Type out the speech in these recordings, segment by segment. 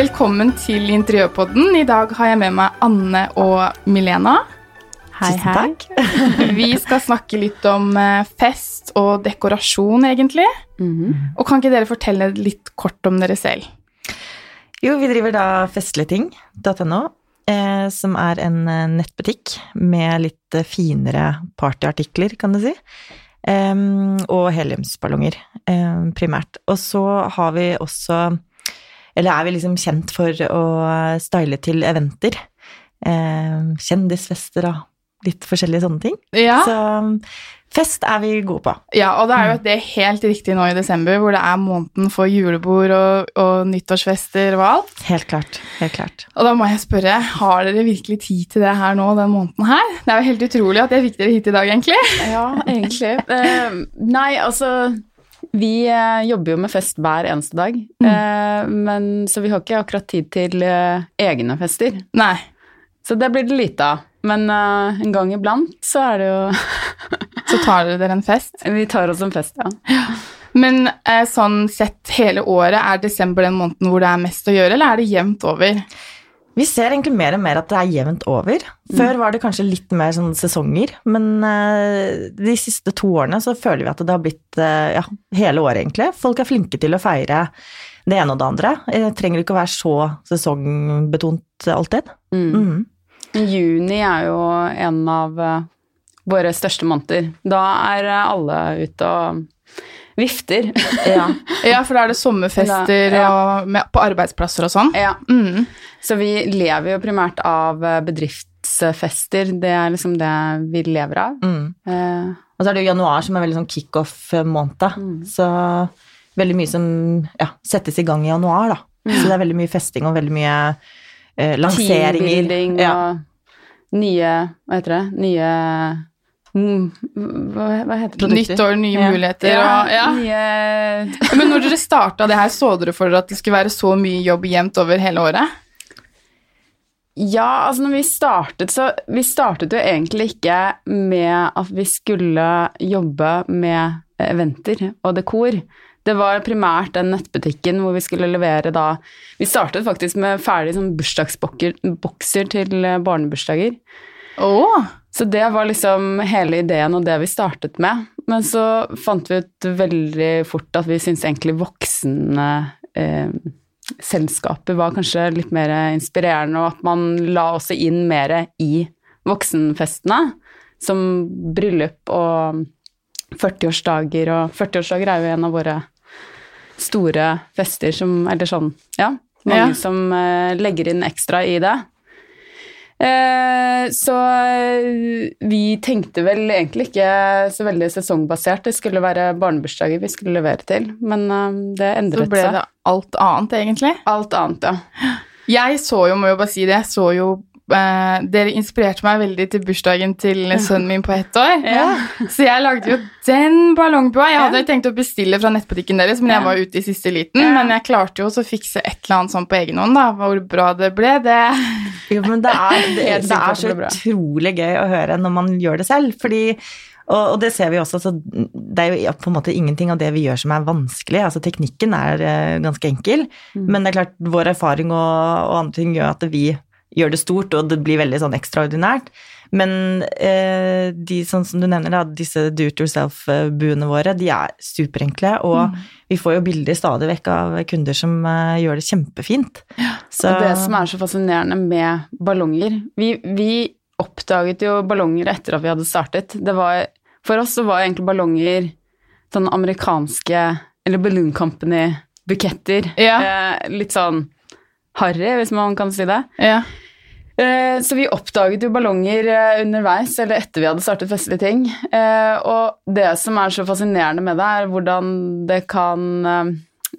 Velkommen til Interiørpodden. I dag har jeg med meg Anne og Milena. Hei, Tusen hei. takk. Vi skal snakke litt om eh, fest og dekorasjon, egentlig. Mhm. Og kan ikke dere fortelle litt kort om dere selv? Jo, vi driver da festligting.no, eh, som er en eh, nettbutikk med litt eh, finere partyartikler, kan du si. Em, og heliumsballonger, em, primært. Og så har vi også Eller er vi liksom kjent for å style til eventer. Em, kjendisfester og litt forskjellige sånne ting. Ja. Så fest er vi gode på. ja, og det er jo det helt riktig nå i desember, hvor det er måneden for julebord og, og nyttårsfester og alt. Helt klart. Helt klart. Og da må jeg spørre, har dere virkelig tid til det her nå, den måneden her? Det er jo helt utrolig at jeg fikk dere hit i dag, egentlig. Ja, egentlig. uh, nei, altså Vi eh, jobber jo med fest hver eneste dag, mm. men, så vi har ikke akkurat tid til eh, egne fester. Nei. Så det blir det lite av. Men eh, en gang iblant så er det jo Så tar dere en fest. Vi tar oss en fest, ja. Men eh, sånn sett hele året, er desember den måneden hvor det er mest å gjøre, eller er det jevnt over? Vi ser egentlig mer og mer at det er jevnt over. Før var det kanskje litt mer sånn sesonger, men eh, de siste to årene så føler vi at det har blitt eh, ja, hele året, egentlig. Folk er flinke til å feire det ene og det andre. Det trenger ikke å være så sesongbetont alltid. Mm. Mm. Juni er jo en av eh, våre største måneder. Da er eh, alle ute og vifter. Ja. Ja, for da er det sommerfester Ja. og med, på arbeidsplasser og sånn. ja. Mm. Så vi lever jo primært av eh, bedriftsfester. Det er liksom det vi lever av. Mm. Eh, Og så er det jo januar som er veldig sånn kickoff-måned. Mm. Så veldig mye som ja, settes i gang i januar, da. Så det er veldig mye festing og veldig mye eh, lanseringer. Teambuilding Ja. og nye Hva heter det? Nye mm, hva, hva heter? Produkter. Nytt år, nye Ja. muligheter og ja. Nye Men når dere starta det her, så dere for dere at det skulle være så mye jobb jevnt over hele året? Ja, altså når vi startet, så Vi startet jo egentlig ikke med at vi skulle jobbe med eventer og dekor. Det var primært den nettbutikken hvor vi skulle levere da Vi startet faktisk med ferdig sånn bursdagsbokser til barnebursdager. Åh, Så det var liksom hele ideen og det vi startet med. Men så fant vi ut veldig fort at vi syntes egentlig voksne eh, selskaper var kanskje litt mer inspirerende, og at man la også inn mer i voksenfestene, som bryllup og 40-årsdager, og 40-årsdager er jo en av våre store fester som Eller sånn, ja. Mange Ja. som eh, legger inn ekstra i det. Eh, så eh, vi tenkte vel egentlig ikke så veldig sesongbasert. Det skulle være barnebursdager vi skulle levere til, men det endret seg. så ble det alt annet, egentlig. Alt annet, ja. Jeg så jo, må jo bare si det, jeg så jo eh, Dere inspirerte meg veldig til bursdagen til sønnen min på ett år. Ja. Så jeg lagde jo den ballongbua. Jeg hadde tenkt å bestille fra nettbutikken deres, men jeg var ute i siste liten. Men jeg klarte jo å fikse et eller annet sånn på egen hånd, da. Hvor bra det ble, det Jo, men det er, det, Helt det er så det utrolig gøy å høre når man gjør det selv. Fordi, og, og det ser vi også, så det er jo på en måte ingenting av det vi gjør som er vanskelig. Altså teknikken er eh, ganske enkel, Mm. men det er klart vår erfaring og, og andre ting gjør at vi gjør det stort, og det blir veldig sånn ekstraordinært. Men eh, de sånn som du nevner, da, disse do it yourself-buene våre, de er superenkle, og vi får jo bilder stadig vekk av kunder som eh, gjør det kjempefint. Så, Og det som er så fascinerende med ballonger Vi, vi oppdaget jo ballonger etter at vi hadde startet. Det var, for oss så var egentlig ballonger sånn amerikanske Eller Balloon Company-buketter. Ja. Eh, litt sånn harry, hvis man kan si det. Ja. Eh, Så vi oppdaget jo ballonger eh, underveis, eller etter vi hadde startet festlige ting. Eh, Og det som er så fascinerende med det, er hvordan det kan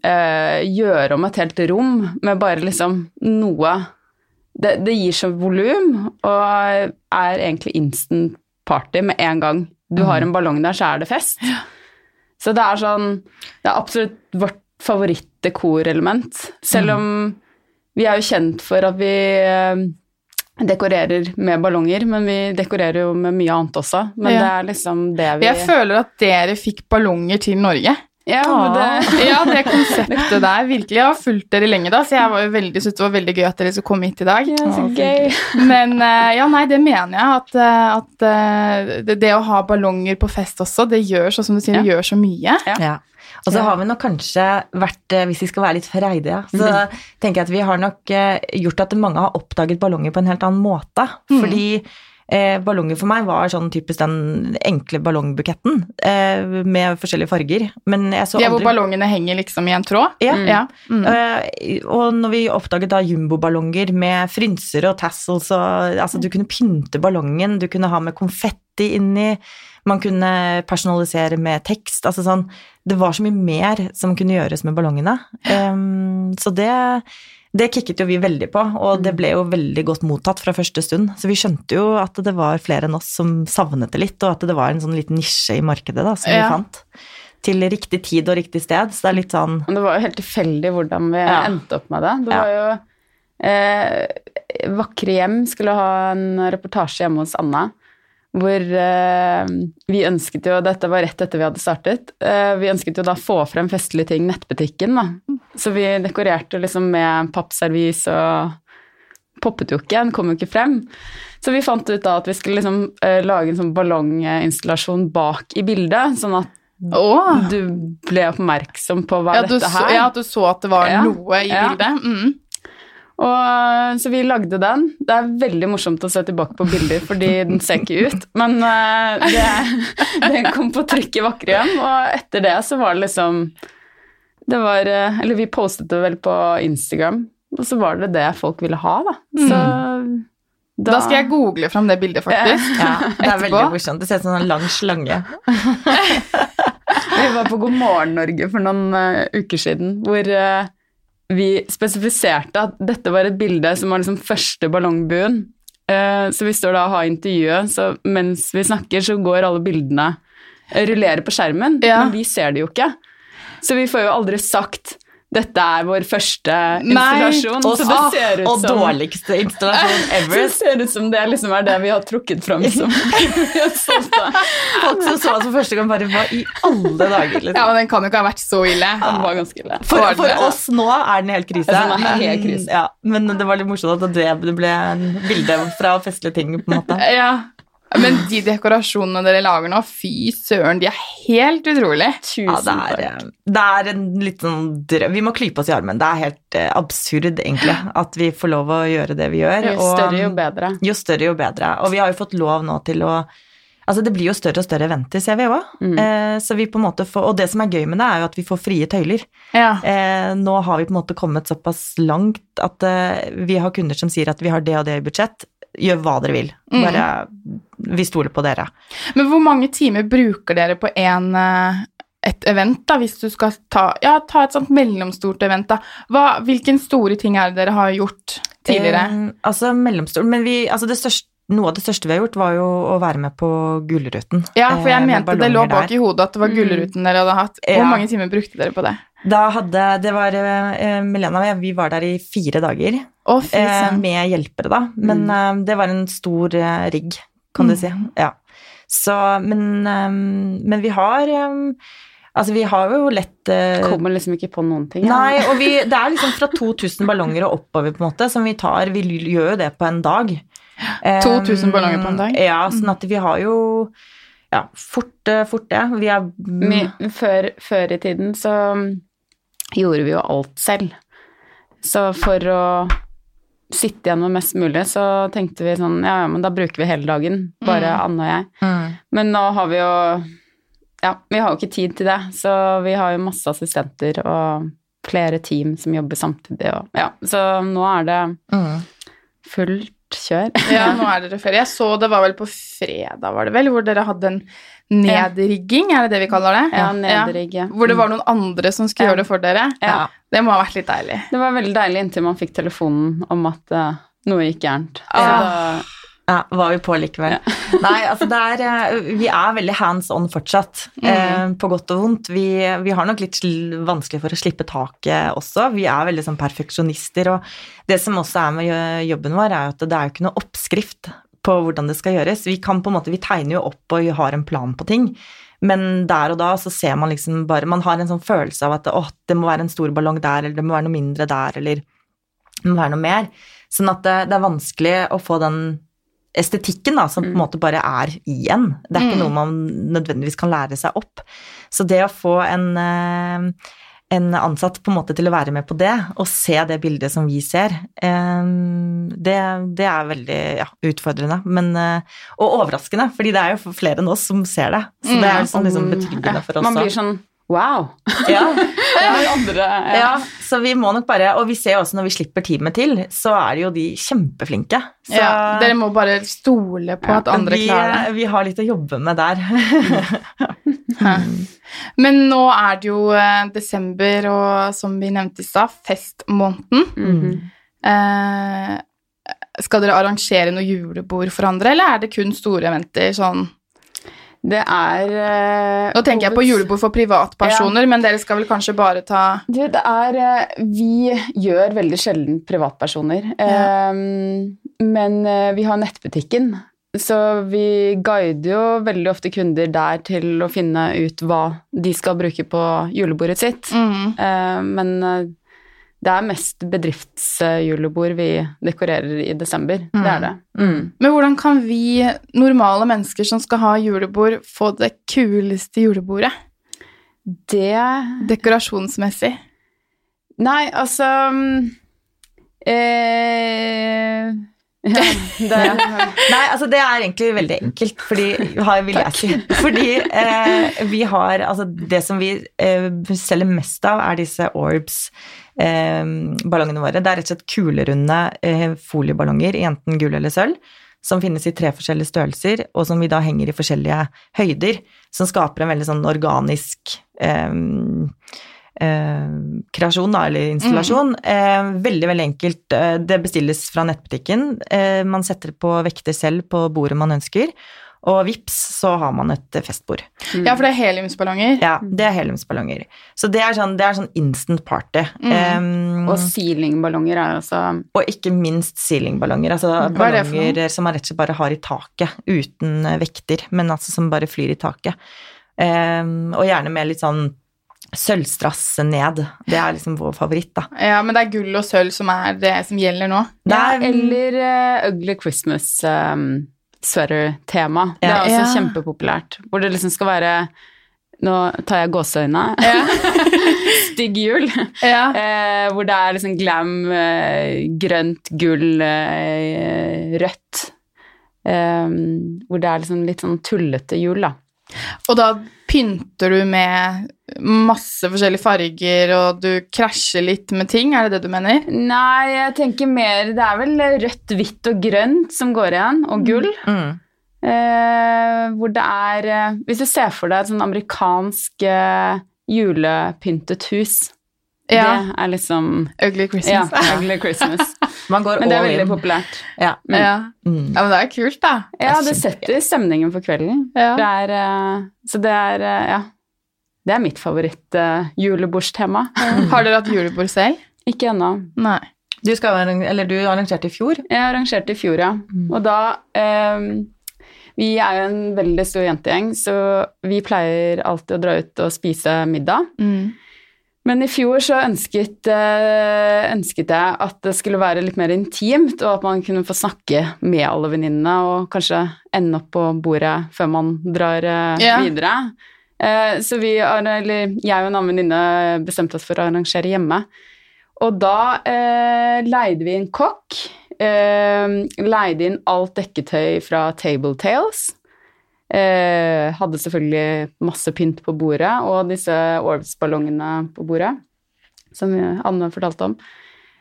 gjøre om et helt rom med bare liksom noe Det, det gir så volum, og er egentlig instant party med en gang. Du har en ballong der, så er det fest. Så det er sånn Det er absolutt vårt favoritt-dekorelement. Selv om vi er jo kjent for at vi eh, dekorerer med ballonger, men vi dekorerer jo med mye annet også. Men Ja. det er liksom det vi Jeg føler at dere fikk ballonger til Norge. Ja, det, Ja, det konseptet der. Virkelig. Jeg har fulgt dere lenge, da, så jeg var jo veldig, syntes det var veldig gøy at dere skulle komme hit i dag. ja, så gøy. Men eh, ja, nei, det mener jeg. At, eh, at det, det å ha ballonger på fest også, det gjør så, som du sier, det gjør så mye. Ja. Og så har vi nok kanskje vært, eh, hvis vi skal være litt freidige, så tenker jeg at vi har nok eh, gjort at mange har oppdaget ballonger på en helt annen måte. Fordi eh, ballonger for meg var sånn typisk den enkle ballongbuketten eh, med forskjellige farger. Men jeg så aldri... hvor ballongene henger liksom i en tråd. Ja. Ja. Mm. Eh, og når vi oppdaget da jumboballonger med frynser og tassels og Altså, du kunne pynte ballongen, du kunne ha med konfetti inni, man kunne personalisere med tekst, altså sånn Det var så mye mer som kunne gjøres med ballongene. Um, så det det kicket jo vi veldig på, og det ble jo veldig godt mottatt fra første stund. Så vi skjønte jo at det var flere enn oss som savnet det litt, og at det var en sånn liten nisje i markedet da, som Ja. vi fant. Til riktig tid og riktig sted. Så det er litt sånn Men det var jo helt tilfeldig hvordan vi Ja. endte opp med det. Det Ja. var jo eh, Vakre hjem skulle ha en reportasje hjemme hos Anna. Hvor eh, vi ønsket jo Dette var rett etter vi hadde startet. Eh, vi ønsket jo da å få frem festlige ting, nettbutikken, da. Så vi dekorerte liksom med pappservis og Poppet jo ikke, den kom jo ikke frem. Så vi fant ut da at vi skulle liksom eh, lage en sånn ballonginstallasjon bak i bildet, sånn at oh. du ble oppmerksom på hva Ja, dette her. ja, at du så at det var Ja. noe i Ja. bildet. Mm. Og, så vi lagde den. Det er veldig morsomt å se tilbake på bilder, fordi den ser ikke ut. Men uh, det, den kom på trykk i Vakre hjem, og etter det så var det liksom Det var eh, Eller vi postet det vel på Instagram, og så var det det folk ville ha, da. Så Da skal jeg google fram det bildet, faktisk. Ja, det er veldig morsomt. Det ser ut som en lang slange. Vi var på God morgen Norge for noen uh, uker siden, hvor eh, vi spesifiserte at dette var et bilde som var liksom første ballongbuen. Eh, så vi står da og har intervjuet, så mens vi snakker, så går alle bildene rullerer på skjermen, Ja. men vi ser det jo ikke. Så vi får jo aldri sagt dette er vår første Nei, installasjon. Og, så det ser ut og som dårligste installasjon ever. det ser ut som det liksom er det vi har trukket fram som. Folk som så oss for første gang, bare Hva i alle dager? Ja, Liksom. men Den kan jo ikke ha vært så ille. Den var ganske ille. For, for oss nå er den helt krise. Den er helt krise. Ja, men det var litt morsomt at det, det ble en bilde fra festlige ting, på en måte. Ja. Men de dekorasjonene dere lager nå, fy søren, de er helt utrolige. Tusen Ja, det takk. det er en litt sånn drøm Vi må klype oss i armen. Det er helt eh, absurd, egentlig, at vi får lov å gjøre det vi gjør. Jo og- større, jo bedre. Jo større, jo bedre. Og vi har jo fått lov nå til å Altså det blir jo større og større eventer, ser vi òg. Mm. Eh, så vi på en måte får, og det som er gøy med det, er jo at vi får frie tøyler. Ja. Eh, nå har vi på en måte kommet såpass langt at eh, vi har kunder som sier at vi har det og det i budsjett. Gjør hva dere vil. Mm. Bare Vi stoler på dere. Men hvor mange timer bruker dere på en, eh, et event, da, hvis du skal ta, ja, ta et sånt mellomstort event? da? Hva, hvilken store ting er det dere har gjort tidligere? Eh, altså mellomstort Men vi Altså det største noe av det største vi har gjort, var jo å være med på Gullruten. ja, for eh, jeg med mente det lå bak der. i hodet at det var Mm. Gullruten dere hadde hatt. Hvor Ja. mange timer brukte dere på det? Da hadde Det var eh, Melena og jeg, vi var der i fire dager. Eh, med hjelpere, da. Men eh, det var en stor eh, rigg, kan du si. Ja. Så, men, men vi har Altså, vi har jo lett eh, Kommer liksom ikke på noen ting. ja. Nei, og vi, det er liksom fra 2000 ballonger og oppover, på en måte, som vi tar. Vi gjør jo det på en dag. 2000 ballonger på en dag? Ja, sånn at vi har jo ja, fort, fort det. Vi er My, før, før i tiden så gjorde vi jo alt selv. Så for å sitte igjen med mest mulig, så tenkte vi sånn Ja, ja, men da bruker vi hele dagen. Bare Anne og jeg. mm. Men nå har vi jo Ja, vi har jo ikke tid til det, så vi har jo masse assistenter og flere team som jobber samtidig og Ja, så nå er det Mm. fullt kjør. Ja, nå er dere ferie. Jeg så det var vel på fredag, var det vel, hvor dere hadde en nedrigging, er det det vi kaller det? Ja, nedrigg, ja. Hvor det var noen andre som skulle Ja. gjøre det for dere? Ja. Det må ha vært litt deilig. Det var veldig deilig inntil man fikk telefonen om at uh, noe gikk gærent. Ja. Ja, var vi på likevel. Nei, altså det er eh, Vi er veldig hands on fortsatt, eh, på godt og vondt. Vi, vi har nok litt vanskelig for å slippe taket også. Vi er veldig sånn perfeksjonister, og det som også er med jobben vår, er at det er jo ikke noe oppskrift på hvordan det skal gjøres. Vi kan på en måte, vi tegner jo opp og har en plan på ting, men der og da så ser man liksom bare Man har en sånn følelse av at å, det må være en stor ballong der, eller det må være noe mindre der, eller det må være noe mer. Sånn at det, det er vanskelig å få den estetikken da, som på en måte bare er i en. Det er ikke Mm. noe man nødvendigvis kan lære seg opp. Så det å få en, eh, en ansatt på en måte til å være med på det, og se det bildet som vi ser, det, det er veldig ja, utfordrende. Men, eh, og overraskende, fordi det er jo flere enn oss som ser det. Så det er sånn, liksom betryggende for oss Man blir sånn wow. Ja. Det andre ja. Ja, så vi må nok bare Og vi ser jo også når vi slipper teamet til, så er jo de kjempeflinke. Så Ja, dere må bare stole på at andre vi, klarer det. vi har litt å jobbe med der. Men nå er det jo eh, desember, og som vi nevnte i stad, festmåneden. Mhm. Eh, skal dere arrangere noe julebord for andre, eller er det kun store eventer? Sånn? Det er uh, Nå tenker jeg på julebord for privatpersoner, men dere skal vel kanskje bare ta Du, det er uh, Vi gjør veldig sjelden privatpersoner. Ja. Um, men uh, vi har nettbutikken. Så vi guider jo veldig ofte kunder der til å finne ut hva de skal bruke på julebordet sitt. mm. Eh, men det er mest bedriftsjulebord vi dekorerer i desember. Det er det. Mm. Men hvordan kan vi normale mennesker som skal ha julebord, få det kuleste julebordet Det dekorasjonsmessig? Nei, altså mm, eh, ja, det, Nei, altså det er egentlig veldig enkelt, fordi. Fordi eh, vi har Altså det som vi eh, selger mest av, er disse Orbs. Eh, ballongene våre. Det er rett og slett kulerunde eh, folieballonger i enten gull eller sølv, som finnes i tre forskjellige størrelser, og som vi da henger i forskjellige høyder, som skaper en veldig sånn organisk eh, eh, kreasjon, da, eller installasjon. Eh, veldig, veldig enkelt. Eh, Det bestilles fra nettbutikken. Eh, man setter på vekter selv på bordet man ønsker, og vips, så har man et festbord. festbord. Ja, for det er heliumsballonger. Ja, det er heliumsballonger. Så det er sånn, det er sånn instant party. Mm. Um, og sealingballonger er altså og ikke minst ceilingballonger. Altså Hva er det for ballonger som man rett og slett bare har i taket, uten eh, vekter, men altså som bare flyr i taket. Um, og gjerne med litt sånn sølvstrass ned. Det er liksom vår favoritt, da. Ja, men det er gull og sølv som er det som gjelder nå. Det ja, er- Eller uh, Ugly Christmas um, sweater-tema. Det er også Ja. kjempepopulært. Hvor det liksom skal være Nå tar jeg gåseøyne. Stygg jul. Ja. Eh, hvor det er liksom glam, uh, grønt, gull, rødt. Um, hvor det er liksom litt sånn tullete jul, da. Og da pynter du med masse forskjellige farger, og du krasjer litt med ting, er det det du mener? Nei, jeg tenker mer Det er vel rødt, hvitt og grønt som går igjen, og gull. Mm. Eh, hvor det er eh, Hvis du ser for deg et sånn amerikansk eh, julepyntet hus Ja. Det er liksom Ugly Ja, Christmas. Ugly Christmas. Man går Men det er veldig in. populært. Ja. Mm. Ja. Mm. ja, men det er kult, da. Ja, er det setter stemningen for kvelden. Ja. Det er, eh, så det er eh, Ja. Det er mitt favoritt-julebordstema. Har dere hatt julebord selv? Ikke ennå. Nei. Du, skal, eller du arrangerte i fjor. Jeg arrangerte i fjor, ja. Og da um, Vi er jo en veldig stor jentegjeng, så vi pleier alltid å dra ut og spise middag. Mm. Men i fjor så ønsket, eh, ønsket jeg at det skulle være litt mer intimt, og at man kunne få snakke med alle venninnene og kanskje ende opp på bordet før man drar eh, Ja. videre. Eh, så vi, eller jeg og en annen venninne bestemte oss for å arrangere hjemme. Og da eh, leide vi en kokk. Eh, leide inn alt dekketøy fra Table Tales. Eh, hadde selvfølgelig masse pynt på bordet, og disse Orbs-ballongene på bordet, som Anne fortalte om.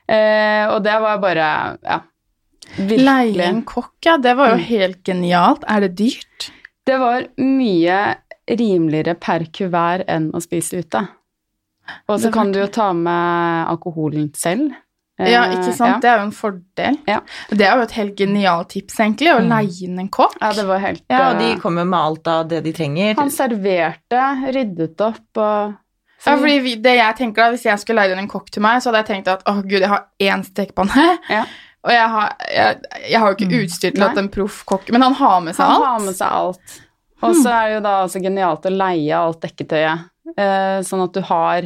Eh, og det var bare Ja. Virkelig. Leie en kokk, ja. Det var jo Mm. helt genialt. Er det dyrt? Det var mye rimeligere per kuvert enn å spise ute. Og så kan du jo ta med alkoholen selv. Eh, Ja, ikke sant? Ja. Det er jo en fordel. Ja. Det er jo et helt genialt tips, egentlig, å Mm. leie inn en kokk. ja, det var helt Ja, og de eh, kommer med alt av det de trenger. Han serverte, ryddet opp og Ja, fordi det jeg tenker da, Hvis jeg skulle leid inn en kokk til meg, så hadde jeg tenkt at åh gud, jeg har én stekepanne. Ja. Og jeg har, jeg, jeg har jo ikke utstyr til at en proff kokk Men han har med seg Han alt. har med seg alt. Og så er det jo da altså genialt å leie alt dekketøyet, eh, sånn at du har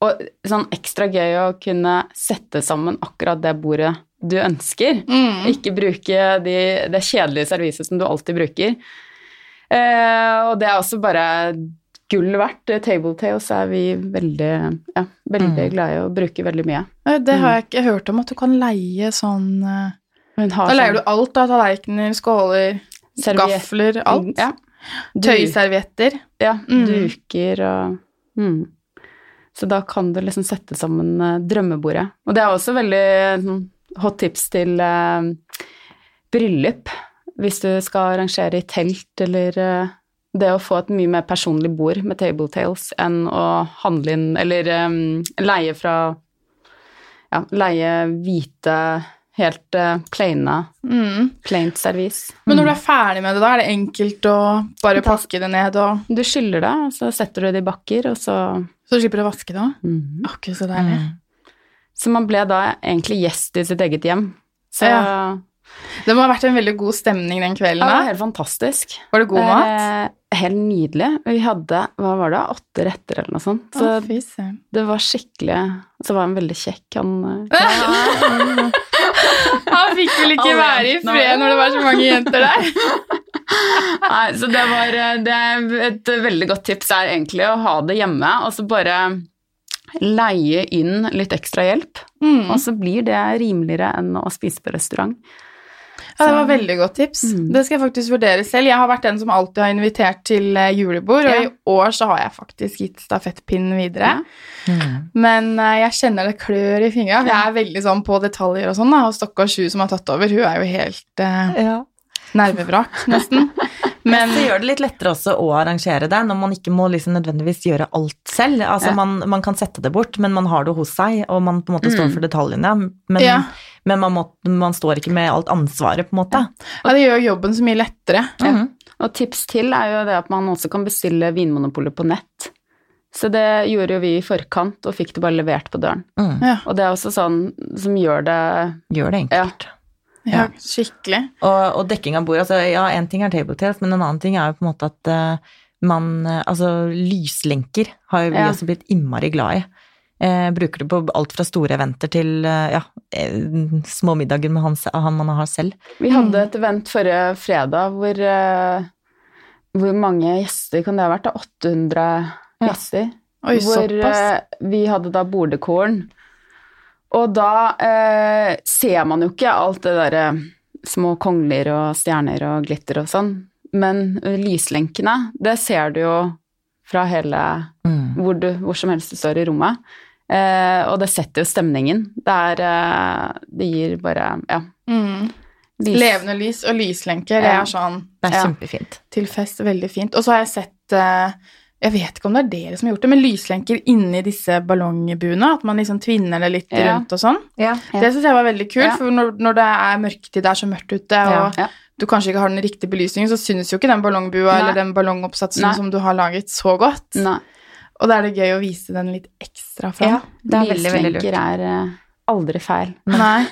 Og sånn ekstra gøy å kunne sette sammen akkurat det bordet du ønsker. Mm. Ikke bruke de, det kjedelige serviset som du alltid bruker. Eh, og det er også bare gull verdt. Tabletails er vi veldig, ja, veldig Mm. glad i å bruke veldig mye. Eh, Det har jeg ikke hørt om, at du kan leie sånn eh, Da leier du sånn alt, da. Tallerkener, skåler, serviett- gafler, alt. Ja. Tøyservietter. Ja, Mm. duker og mm. Så da kan du liksom sette sammen eh, drømmebordet. Og det er også veldig sånn, hot tips til eh, bryllup, hvis du skal arrangere i telt eller eh, det å få et mye mer personlig bord med tabletails enn å handle inn eller leie fra Ja, leie hvite, helt uh, plaina. Mm. plaint servis. Men når du er ferdig med det, da er det enkelt å bare pakke det ned, og Du skyller det, og så setter du det i bakker, og så så slipper du å vaske det òg? Mm. Akkurat så deilig. Mm. Så man ble da egentlig gjest i sitt eget hjem. Så Ja. Det må ha vært en veldig god stemning den kvelden. det var helt fantastisk. Var det god mat? Eh, helt nydelig. Vi hadde, hva var det, åtte retter eller noe sånt. Så oh, det var skikkelig Så var han veldig kjekk, han eh, Han fikk vel ikke være i fred når det var så mange jenter der. Nei, så det var eh, det Et veldig godt tips er egentlig å ha det hjemme, og så bare leie inn litt ekstra hjelp. Mm. Og så blir det rimeligere enn å spise på restaurant. Ja, det var veldig godt tips. Mm. Det skal jeg faktisk vurdere selv. Jeg har vært den som alltid har invitert til julebord, julebord, og i år så har jeg faktisk gitt stafettpinnen videre. Ja. Mm. Men uh, jeg kjenner det klør i fingra. Jeg er veldig sånn på detaljer og sånn, da, og Sju som har tatt over, hun er jo helt uh, Ja. nervevrak, nesten. Men så gjør det litt lettere også å arrangere det, når man ikke må liksom nødvendigvis gjøre alt selv. Altså Ja. man, man kan sette det bort, men man har det hos seg, og man på en måte står Mm. for detaljene. Men, Ja. men man, må, man står ikke med alt ansvaret, på en måte. ja, det gjør jobben så mye lettere. Ja. Og tips til er jo det at man også kan bestille Vinmonopolet på nett. Så det gjorde jo vi i forkant, og fikk det bare levert på døren. Mm. Ja, Og det er også sånn som gjør det Gjør det enkelt. ja skikkelig. Og, og dekking av bordet. altså ja, en ting er tabletails, men en annen ting er jo på en måte at uh, man eh, Altså lyslenker har jo vi Ja. også blitt innmari glad i. Eh, bruker det på alt fra store eventer til eh, ja, små middager med han, han man har selv. Vi hadde et event forrige fredag hvor uh, Hvor mange gjester kan det ha vært? da? 800 Ja. gjester. Oi, hvor eh, vi hadde da bordekoren. Og da eh, ser man jo ikke alt det derre små kongler og stjerner og glitter og sånn, men lyslenkene, det ser du jo fra hele Mm. hvor, du, hvor som helst du står i rommet. Eh, og det setter jo stemningen. Det er eh, Det gir bare Ja. Mm. lys- Levende lys og lyslenker, det er sånn Det er Ja. kjempefint. til fest veldig fint. Og så har jeg sett eh, Jeg vet ikke om det er dere som har gjort det, men lyslenker inni disse ballongbuene. At man liksom tvinner det litt Ja. rundt og sånn. Ja. Ja. Det syns jeg var veldig kult, for når, når det er mørketid, det er så mørkt ute, og du kanskje ikke har den riktige belysningen, så synes jo ikke den ballongbua Nei. eller den ballongoppsatsen Nei. som du har laget, så godt. Nei. Og da er det gøy å vise den litt ekstra fram. Ja, det er veldig, veldig lurt. Er eh, aldri feil. Nei.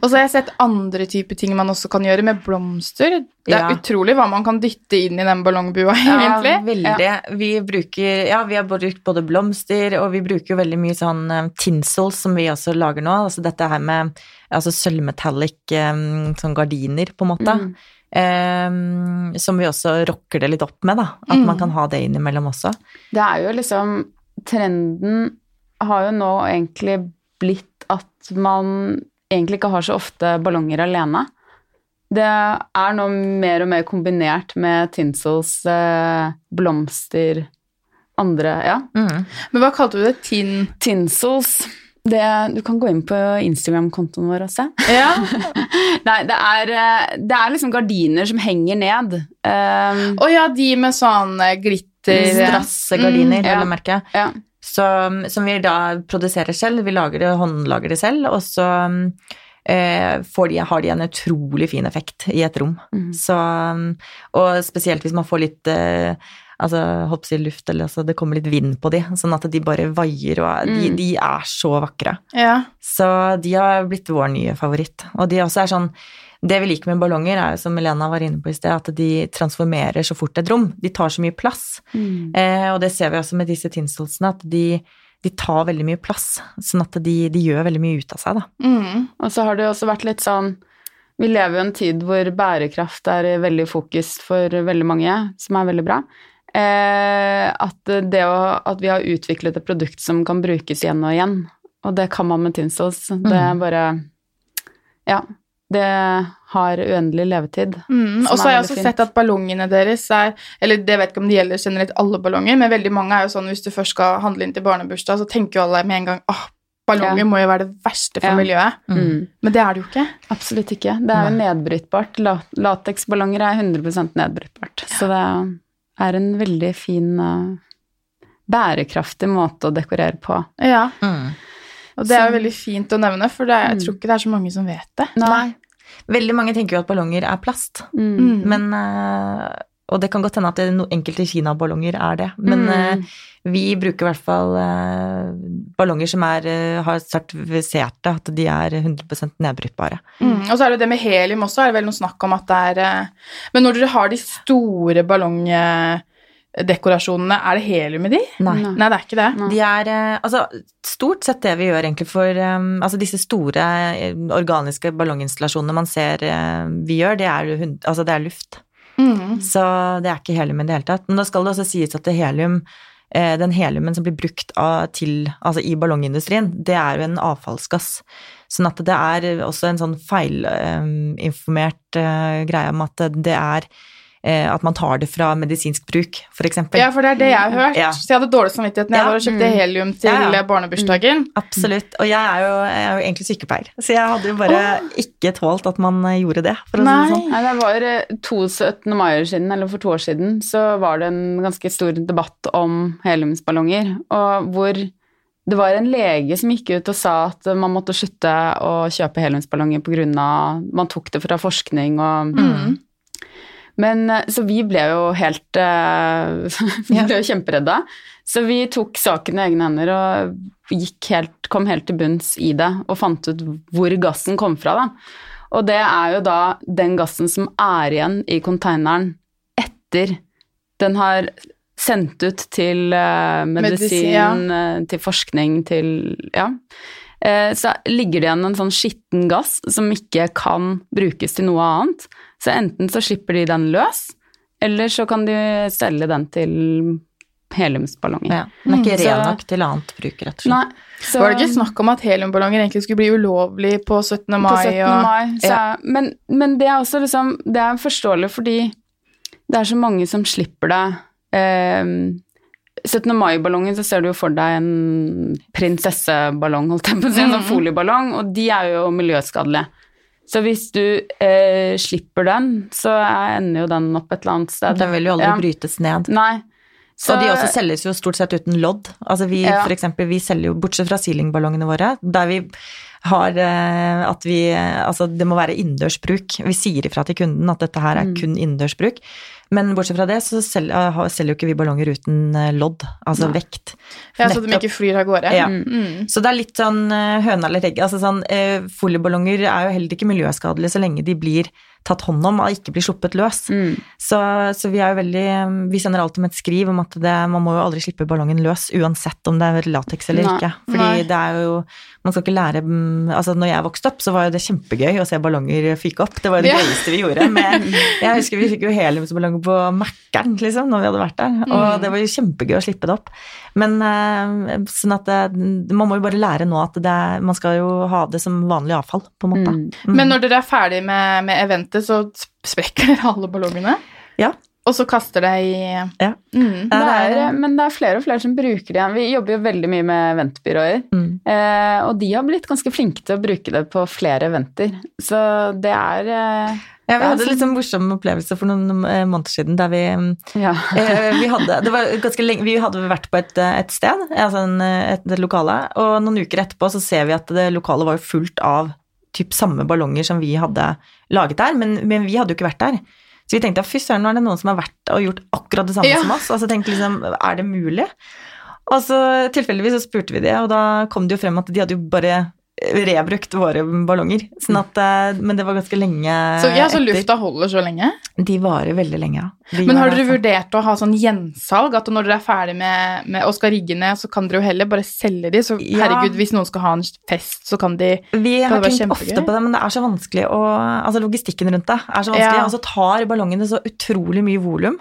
Og så har jeg sett andre typer ting man også kan gjøre med blomster. Det er Ja. utrolig hva man kan dytte inn i den ballongbua, Ja, veldig. Ja. Vi bruker Ja, vi har brukt både blomster, og vi bruker jo veldig mye sånn tinsel tinsels som vi også lager nå. Altså dette her med altså sølvmetallic um, sånn gardiner, på en måte. Mm. Um, som vi også rocker det litt opp med, da. At Mm. man kan ha det innimellom også. Det er jo liksom Trenden har jo nå egentlig blitt at man egentlig ikke har så ofte ballonger alene. Det er nå mer og mer kombinert med tinsels, eh, blomster, andre Ja. Mm. Men hva kalte du det? Tin... Tinsels det, Du kan gå inn på Instagram-kontoen vår og se. Ja. Nei, det er, eh, det er liksom gardiner som henger ned. Um, Å ja, de med sånn eh, glitter Strassegardiner, Mm, ja. vil jeg merke. ja. Så, som vi da produserer selv. Vi lager det, håndlager det selv, og så eh, får de, har de en utrolig fin effekt i et rom. Mm. Så, og spesielt hvis man får litt eh, altså, å si luft, eller altså, det kommer litt vind på de, sånn at de bare vaier, og mm. de, de er så vakre. Ja. Så de har blitt vår nye favoritt. Og de også er sånn Det vi liker med ballonger, er jo som Elena var inne på i sted, at de transformerer så fort et rom. De tar så mye plass. Mm. Eh, og det ser vi også med disse tinsolsene, at de, de tar veldig mye plass. Sånn at de, de gjør veldig mye ut av seg, da. Mm. Og så har det jo også vært litt sånn Vi lever jo i en tid hvor bærekraft er veldig fokus for veldig mange, som er veldig bra. Eh, at, det å, at vi har utviklet et produkt som kan brukes igjen og igjen, og det kan man med Tinsos. Det er bare Ja. Det har uendelig levetid. Mm. Og så har jeg også fint. sett at ballongene deres er Eller det vet ikke om det gjelder generelt alle ballonger, men veldig mange er jo sånn hvis du først skal handle inn til barnebursdag, så tenker jo alle med en gang åh, ballonger Ja. må jo være det verste for Ja. miljøet. Mm. Men det er det jo ikke. Absolutt ikke. Det er jo nedbrytbart. La- Lateksballonger er 100% nedbrytbart. Så det er en veldig fin, eh, bærekraftig måte å dekorere på. Ja. Mm. Og det er jo veldig fint å nevne, for det er, jeg Mm. tror ikke det er så mange som vet det. Nei. Veldig mange tenker jo at ballonger er plast, Mm. Mm. men eh, Og det kan godt hende at det, no, enkelte kinaballonger er det, men Mm. eh, vi bruker i hvert fall eh, ballonger som er, har sertifiserte, at de er 100 nedbrytbare. Mm. Og så er det det med helium også, er det vel noe snakk om at det er Men når dere har de store ballongdekorasjonene, er det helium i de? Nei. Nei. Det er ikke det. Nei. De er eh, altså stort sett det vi gjør egentlig for um, altså disse store eh, organiske ballonginstallasjonene man ser eh, vi gjør, det er, altså det er luft. Mm. Så det er ikke helium i det hele tatt. Men da skal det også sies at det helium, eh, den heliumen som blir brukt av, til, altså i ballongindustrien, det er jo en avfallsgass. Sånn at det er også en sånn feilinformert eh, greie om at det er at man tar det fra medisinsk bruk, for eksempel. Ja, for det er det jeg har hørt. Ja. Så jeg hadde dårlig samvittighet når jeg var og kjøpte Mm. helium til Ja, ja. barnebursdagen. Absolutt. Og jeg er, jo, jeg er jo egentlig sykepleier, så jeg hadde jo bare ikke tålt at man eh, gjorde det, for å si det Nei. sånn. Nei, det var eh, to 17. mai siden, eller for to år siden, så var det en ganske stor debatt om heliumsballonger, og hvor det var en lege som gikk ut og sa at man måtte slutte å kjøpe heliumsballonger av Man tok det fra forskning og Mm. Men eh, så vi ble jo helt eh, Vi ble jo kjemperedda. Så vi tok saken i egne hender og helt, kom helt til bunns i det og fant ut hvor gassen kom fra. Da. Og det er jo da den gassen som er igjen i konteineren etter den har sendt ut til eh, medisin, Medisin, ja. til forskning, til Ja. Eh, så ligger det igjen en sånn skitten gass som ikke kan brukes til noe annet. Så enten så slipper de den løs, eller så kan de selge den til heliumsballonger. Ja. Den er ikke Mm, ren så- nok til annet bruk, rett og slett. Nei, så, Var det ikke snakk om at heliumballonger egentlig skulle bli ulovlig på 17. mai? på 17. og... mai. Så, Ja. men, men det er også liksom Det er forståelig fordi det er så mange som slipper det. Eh, 17. mai-ballongen så ser du jo for deg en prinsesseballong, holdt jeg på å si, en sånn Mhm. folieballong, og de er jo miljøskadelige. Så hvis du eh, slipper den, så ender jo den opp et eller annet sted. Den vil jo aldri Ja. brytes ned. Nei. Så, og de også selges jo stort sett uten lodd. Altså vi, Ja. for eksempel, vi selger jo, bortsett fra sealingballongene våre, der vi har eh, at vi eh, Altså, det må være innendørsbruk. Vi sier ifra til kunden at dette her er Mm. kun innendørsbruk. Men bortsett fra det, så selger, selger jo ikke vi ballonger uten eh, lodd, altså Nei. vekt. Ja, så de ikke flyr av gårde. Ja. Mm. Så det er litt sånn eh, høna eller egget. Altså sånn, eh, folieballonger er jo heller ikke miljøskadelige så lenge de blir tatt hånd om og ikke blir sluppet løs. mm. Så, så vi er jo veldig Vi sender alltid med et skriv om at det, man må jo aldri slippe ballongen løs, uansett om det er lateks eller Nei. ikke. Fordi Nei. det er jo Man skal ikke lære mm, Altså, når jeg vokste opp, så var jo det kjempegøy å se ballonger fyke opp. Det var jo det Ja. gøyeste vi gjorde. Med, jeg husker vi fikk jo heliumsballonger på Mækkern, liksom, når vi hadde vært der. Og Mm. det var jo kjempegøy å slippe det opp. Men eh, sånn at det, man må jo bare lære nå at det, man skal jo ha det som vanlig avfall, på en måte. Mm. Mm. Men når dere er ferdig med, med eventet, så sprekker dere alle ballongene? Ja. Og så kaster det i Ja. Mm. Det er, men det er flere og flere som bruker det igjen. Vi jobber jo veldig mye med eventbyråer. Mm. Eh, og de har blitt ganske flinke til å bruke det på flere eventer. Så det er eh, Ja, vi hadde en sånn morsom opplevelse for noen eh, måneder siden der vi Ja. Eh, vi hadde, det var ganske lenge, vi hadde vært på et, eh, et sted, altså en, eh, et, et lokale, og noen uker etterpå så ser vi at det lokalet var fullt av typ samme ballonger som vi hadde laget der, men, men vi hadde jo ikke vært der. Så vi tenkte fy søren, nå er det noen som har vært og gjort akkurat det samme Ja. som oss. Og så tenkte liksom, er det mulig? Og så tilfeldigvis så spurte vi det, og da kom det jo frem at de hadde jo bare rebrukt våre ballonger. Sånn at, eh, men det var ganske lenge Så, ja, så lufta holder så lenge? De varer veldig lenge, ja. De Men har dere altså. vurdert å ha sånn gjensalg? At når dere er ferdig med, med og skal rigge ned, så kan dere jo heller bare selge de. Så Ja. herregud, hvis noen skal ha en fest, så kan de Vi kan har tenkt ofte på det, men det er så vanskelig å Altså logistikken rundt det er så vanskelig, Ja. og så tar ballongene så utrolig mye volum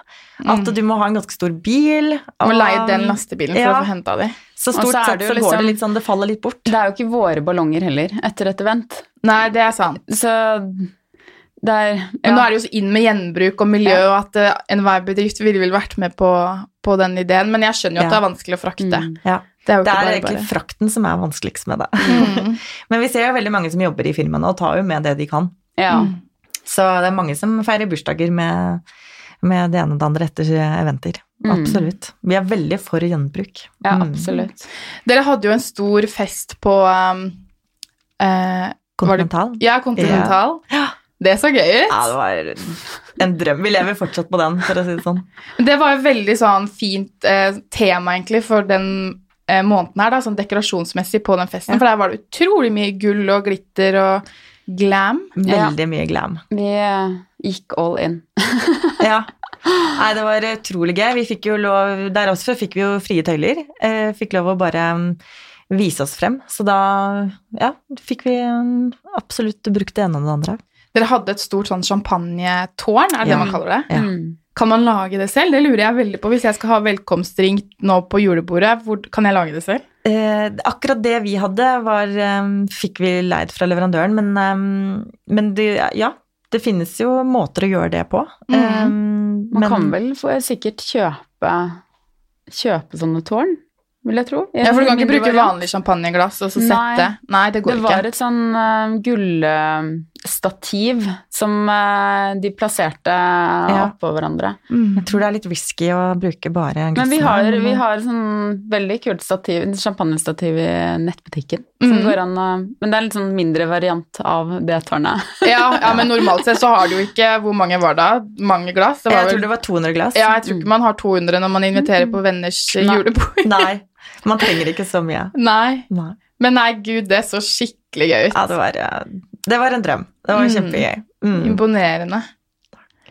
at du må ha en ganske stor bil. Og, må leie den lastebilen for å få henta de. Så stort så sett det så går det liksom- litt sånn, det faller litt bort. Det er jo ikke våre ballonger heller, etter et event. Nei, det er sant. Så det er Men nå er det jo så inn med gjenbruk og miljø, og at uh, enhver bedrift ville vel vært med på, på den ideen. Men jeg skjønner jo at Ja. det er vanskelig å frakte. Mm. Ja. Det er jo Det er bare egentlig bare. frakten som er vanskeligst med det. Mm. Men vi ser jo veldig mange som jobber i firmaene og tar jo med det de kan. Ja. Mm. Så det er mange som feirer bursdager med, med det ene og det andre etter eventer. Mm. Absolutt. Vi er veldig for gjenbruk. ja, Mm. absolutt. Dere hadde jo en stor fest på um, eh, det- Kontinental. Ja. Ja. Det så gøy ut. Ja, det var en drøm. Vi lever fortsatt på den, for å si det sånn. Det var jo veldig sånn fint eh, tema egentlig for den eh, måneden her, da, sånn dekorasjonsmessig på den festen. Ja. For der var det utrolig mye gull og glitter og glam. Veldig mye glam. Vi eh, gikk all in. Ja. Nei, det var utrolig gøy. Vi fikk jo lov, der også fikk vi jo frie tøyler. Eh, fikk lov å bare mm, vise oss frem. Så da, ja, fikk vi mm, absolutt brukt det ene og det andre. Dere hadde et stort sånn champagnetårn, er det Ja. det man kaller det? Ja. Mm. Kan man lage det selv? Det lurer jeg veldig på. Hvis jeg skal ha velkomstring nå på julebordet, hvor kan jeg lage det selv? Eh, akkurat det vi hadde, var, eh, fikk vi leid fra leverandøren, men, eh, men det, ja, det finnes jo måter å gjøre det på. Mm. Um, Man men- kan vel få sikkert kjøpe, kjøpe sånne tårn, vil jeg tro. Jeg Ja, for du kan ikke bruke variant. vanlig champagneglass og så sette Nei, det går ikke. Det var ikke. et sånn uh, gullstativ som eh, de plasserte oppå hverandre. Mm. Jeg tror det er litt risky å bruke bare Men vi har, men- vi har sånn veldig kult stativ, champagnestativ i nettbutikken. Som går an å Men det er en litt sånn mindre variant av det tårnet. Ja, ja, men normalt sett så har du jo ikke Hvor mange var det? Mange glass? Det var Jeg vel tror det var 200 glass. Ja, jeg tror ikke man har 200 når man inviterer på venners Nei. julebord. Nei, man trenger ikke så mye. Nei. Nei. Men nei, gud, det så skikkelig gøy ut. Ja, det var, eh, det var en drøm. Det var Mm. kjempegøy. Mm. Imponerende.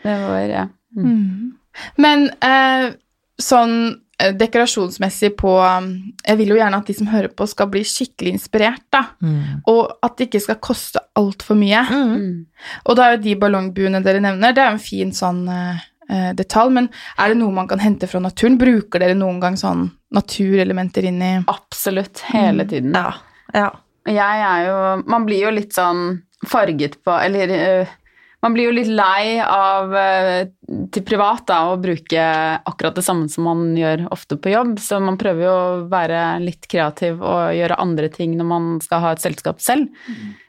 Det var ja. Mm. Mm. Men eh, sånn eh, dekorasjonsmessig på um, Jeg vil jo gjerne at de som hører på, skal bli skikkelig inspirert, da. Mm. Og at det ikke skal koste altfor mye. Mm. Mm. Og da er jo de ballongbuene dere nevner, det er jo en fin sånn eh, eh, detalj. Men er det noe man kan hente fra naturen? Bruker dere noen gang sånn naturelementer inn i Absolutt. Hele Mm. tiden. Ja. ja. Jeg er jo Man blir jo litt sånn farget på Eller uh, man blir jo litt lei av eh, til privat da, å bruke akkurat det samme som man gjør ofte på jobb, så man prøver jo å være litt kreativ og gjøre andre ting når man skal ha et selskap selv.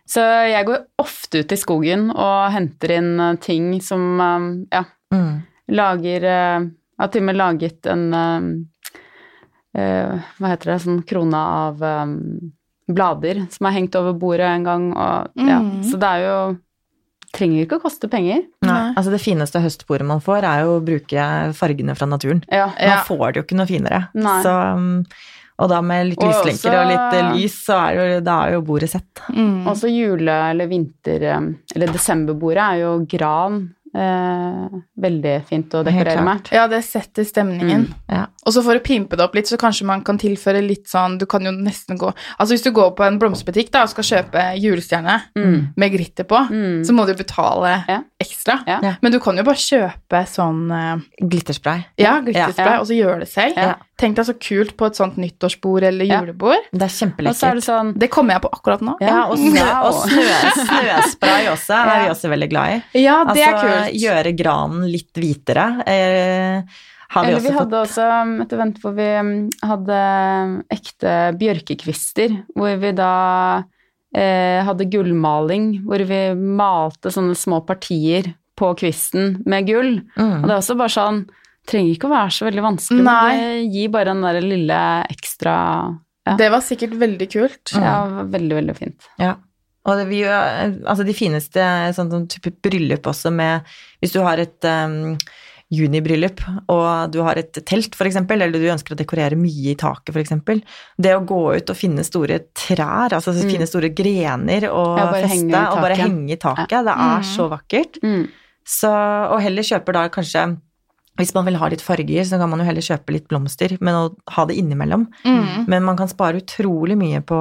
Så jeg går ofte ut i skogen og henter inn eh, ting som ja, Mm. lager Jeg har til og med laget en Hva heter det, sånn krone av blader som er hengt over bordet en gang, og ja, Mm. så det er jo Trenger ikke å koste penger. Nei. Altså det fineste høstbordet man får, er jo å bruke fargene fra naturen. Ja. Man Ja. får det jo ikke noe finere. Nei. Så, um, og da med litt Og lyslenker også- og litt eh, lys, så er jo, da er jo bordet sett. mm. Også jule- eller vinter- eh, eller desemberbordet er jo gran. Eh, veldig fint å dekorere med. Ja, det setter stemningen. Mm. Ja. Og så for å pimpe det opp litt, så kanskje man kan tilføre litt sånn Du kan jo nesten gå Altså hvis du går på en blomsterbutikk da og skal kjøpe julestjerne Mm. med glitter på, Mm. så må du betale Ja. ekstra. Ja. Men du kan jo bare kjøpe sånn eh, Glitterspray. Ja, glitterspray, Ja. og så gjøre det selv. Ja. Tenk deg så kult på et sånt nyttårsbord eller Ja. julebord. Det er Og så er kjempelekkert. det sånn Det kommer jeg på akkurat nå. Ja, og, snø, og snø, snøspray også er vi også veldig glad i. Ja, det er altså, kult. gjøre granen litt hvitere. Eh, har vi Eller også hadde fått også um, et event hvor vi um, hadde ekte bjørkekvister, hvor vi da eh, hadde gullmaling, hvor vi malte sånne små partier på kvisten med gull. mm. Og det er også bare sånn Trenger ikke å være så veldig vanskelig, Nei. men det gir bare den der lille ekstra Ja, Det var sikkert veldig kult. ja veldig, veldig fint. Ja. Og det, vi, altså de fineste sånn, sånn type bryllup også med Hvis du har et um, junibryllup, og du har et telt, eksempel, eller du ønsker å dekorere mye i taket, eksempel. Det å gå ut og finne store trær, altså finne store grener og Mm. Ja, feste, og bare henge i taket, det er så vakkert. Mm. Så, og heller kjøper da kanskje hvis man vil ha litt farger, så kan man jo heller kjøpe litt blomster, men å ha det innimellom. Mm. Men man kan spare utrolig mye på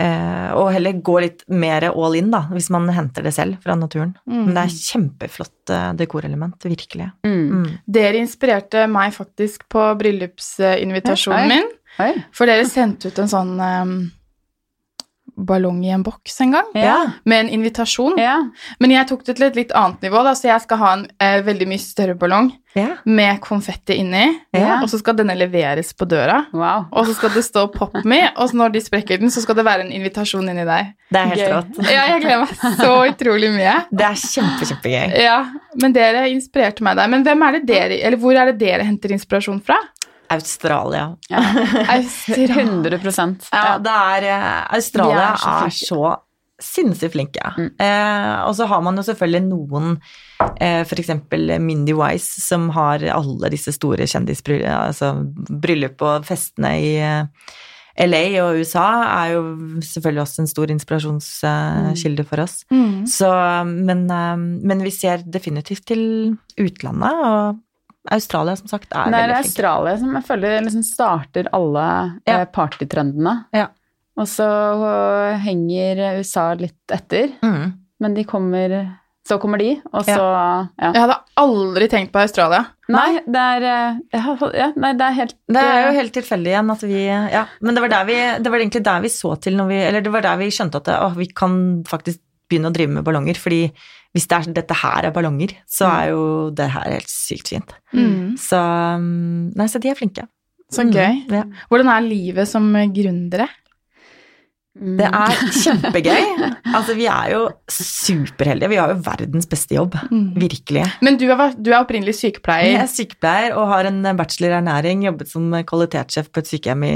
eh, Og heller gå litt mer all in, da, hvis man henter det selv fra naturen. Mm. Men det er kjempeflott eh, dekorelement, virkelig. Mm. Mm. Dere inspirerte meg faktisk på bryllupsinvitasjonen min. Oi. For dere sendte ut en sånn um, ballong i en boks en gang, Ja. med en invitasjon. Ja. Men jeg tok det til et litt annet nivå, da, så jeg skal ha en eh, veldig mye større ballong Ja. med konfetti inni, Ja. og så skal denne leveres på døra. Wow. Og så skal det stå 'pop me', og når de sprekker den, så skal det være en invitasjon inni deg. Det er helt Gøy. rått. Ja, jeg gleder meg så utrolig mye. Det er kjempe, kjempegøy. Ja, men dere inspirerte meg der. Men hvem er det dere, eller hvor er det dere henter inspirasjon fra? Australia. Ja. Australia. 100% Ja, det er eh, Australia er så er så, sinnssykt flinke. Mm. Eh, og så har man jo selvfølgelig noen, eh, f.eks. Mindy Wise, som har alle disse store kjendisbryllup, altså bryllup og festene i eh, LA og USA er jo selvfølgelig også en stor inspirasjonskilde for oss. Mm. Så, men, eh, men vi ser definitivt til utlandet, og Australia som sagt er veldig flink. Det er. Australia som jeg føler liksom starter alle Ja. eh, partytrendene. Ja. Og så øh, henger USA litt etter, Mm. men de kommer Så kommer de, og så ja. Jeg hadde aldri tenkt på Australia. Nei, det er eh, ja, Nei, det er helt Det er jo helt tilfeldig igjen at vi Ja, men det var, der vi, det var egentlig der vi så til når vi Eller det var der vi skjønte at det, å, vi kan faktisk begynne å drive med ballonger. Fordi hvis det er, dette her er ballonger, så er jo det her helt sykt fint. Mm. Så um, Nei, så de er flinke. Så Mm, gøy. Ja. Hvordan er livet som gründere? Mm. Det er kjempegøy. Altså, vi er jo superheldige. Vi har jo verdens beste jobb. Mm. Virkelig. Men du er, du er opprinnelig Jeg er sykepleier og har en bachelor i ernæring. Jobbet som kvalitetssjef på et sykehjem i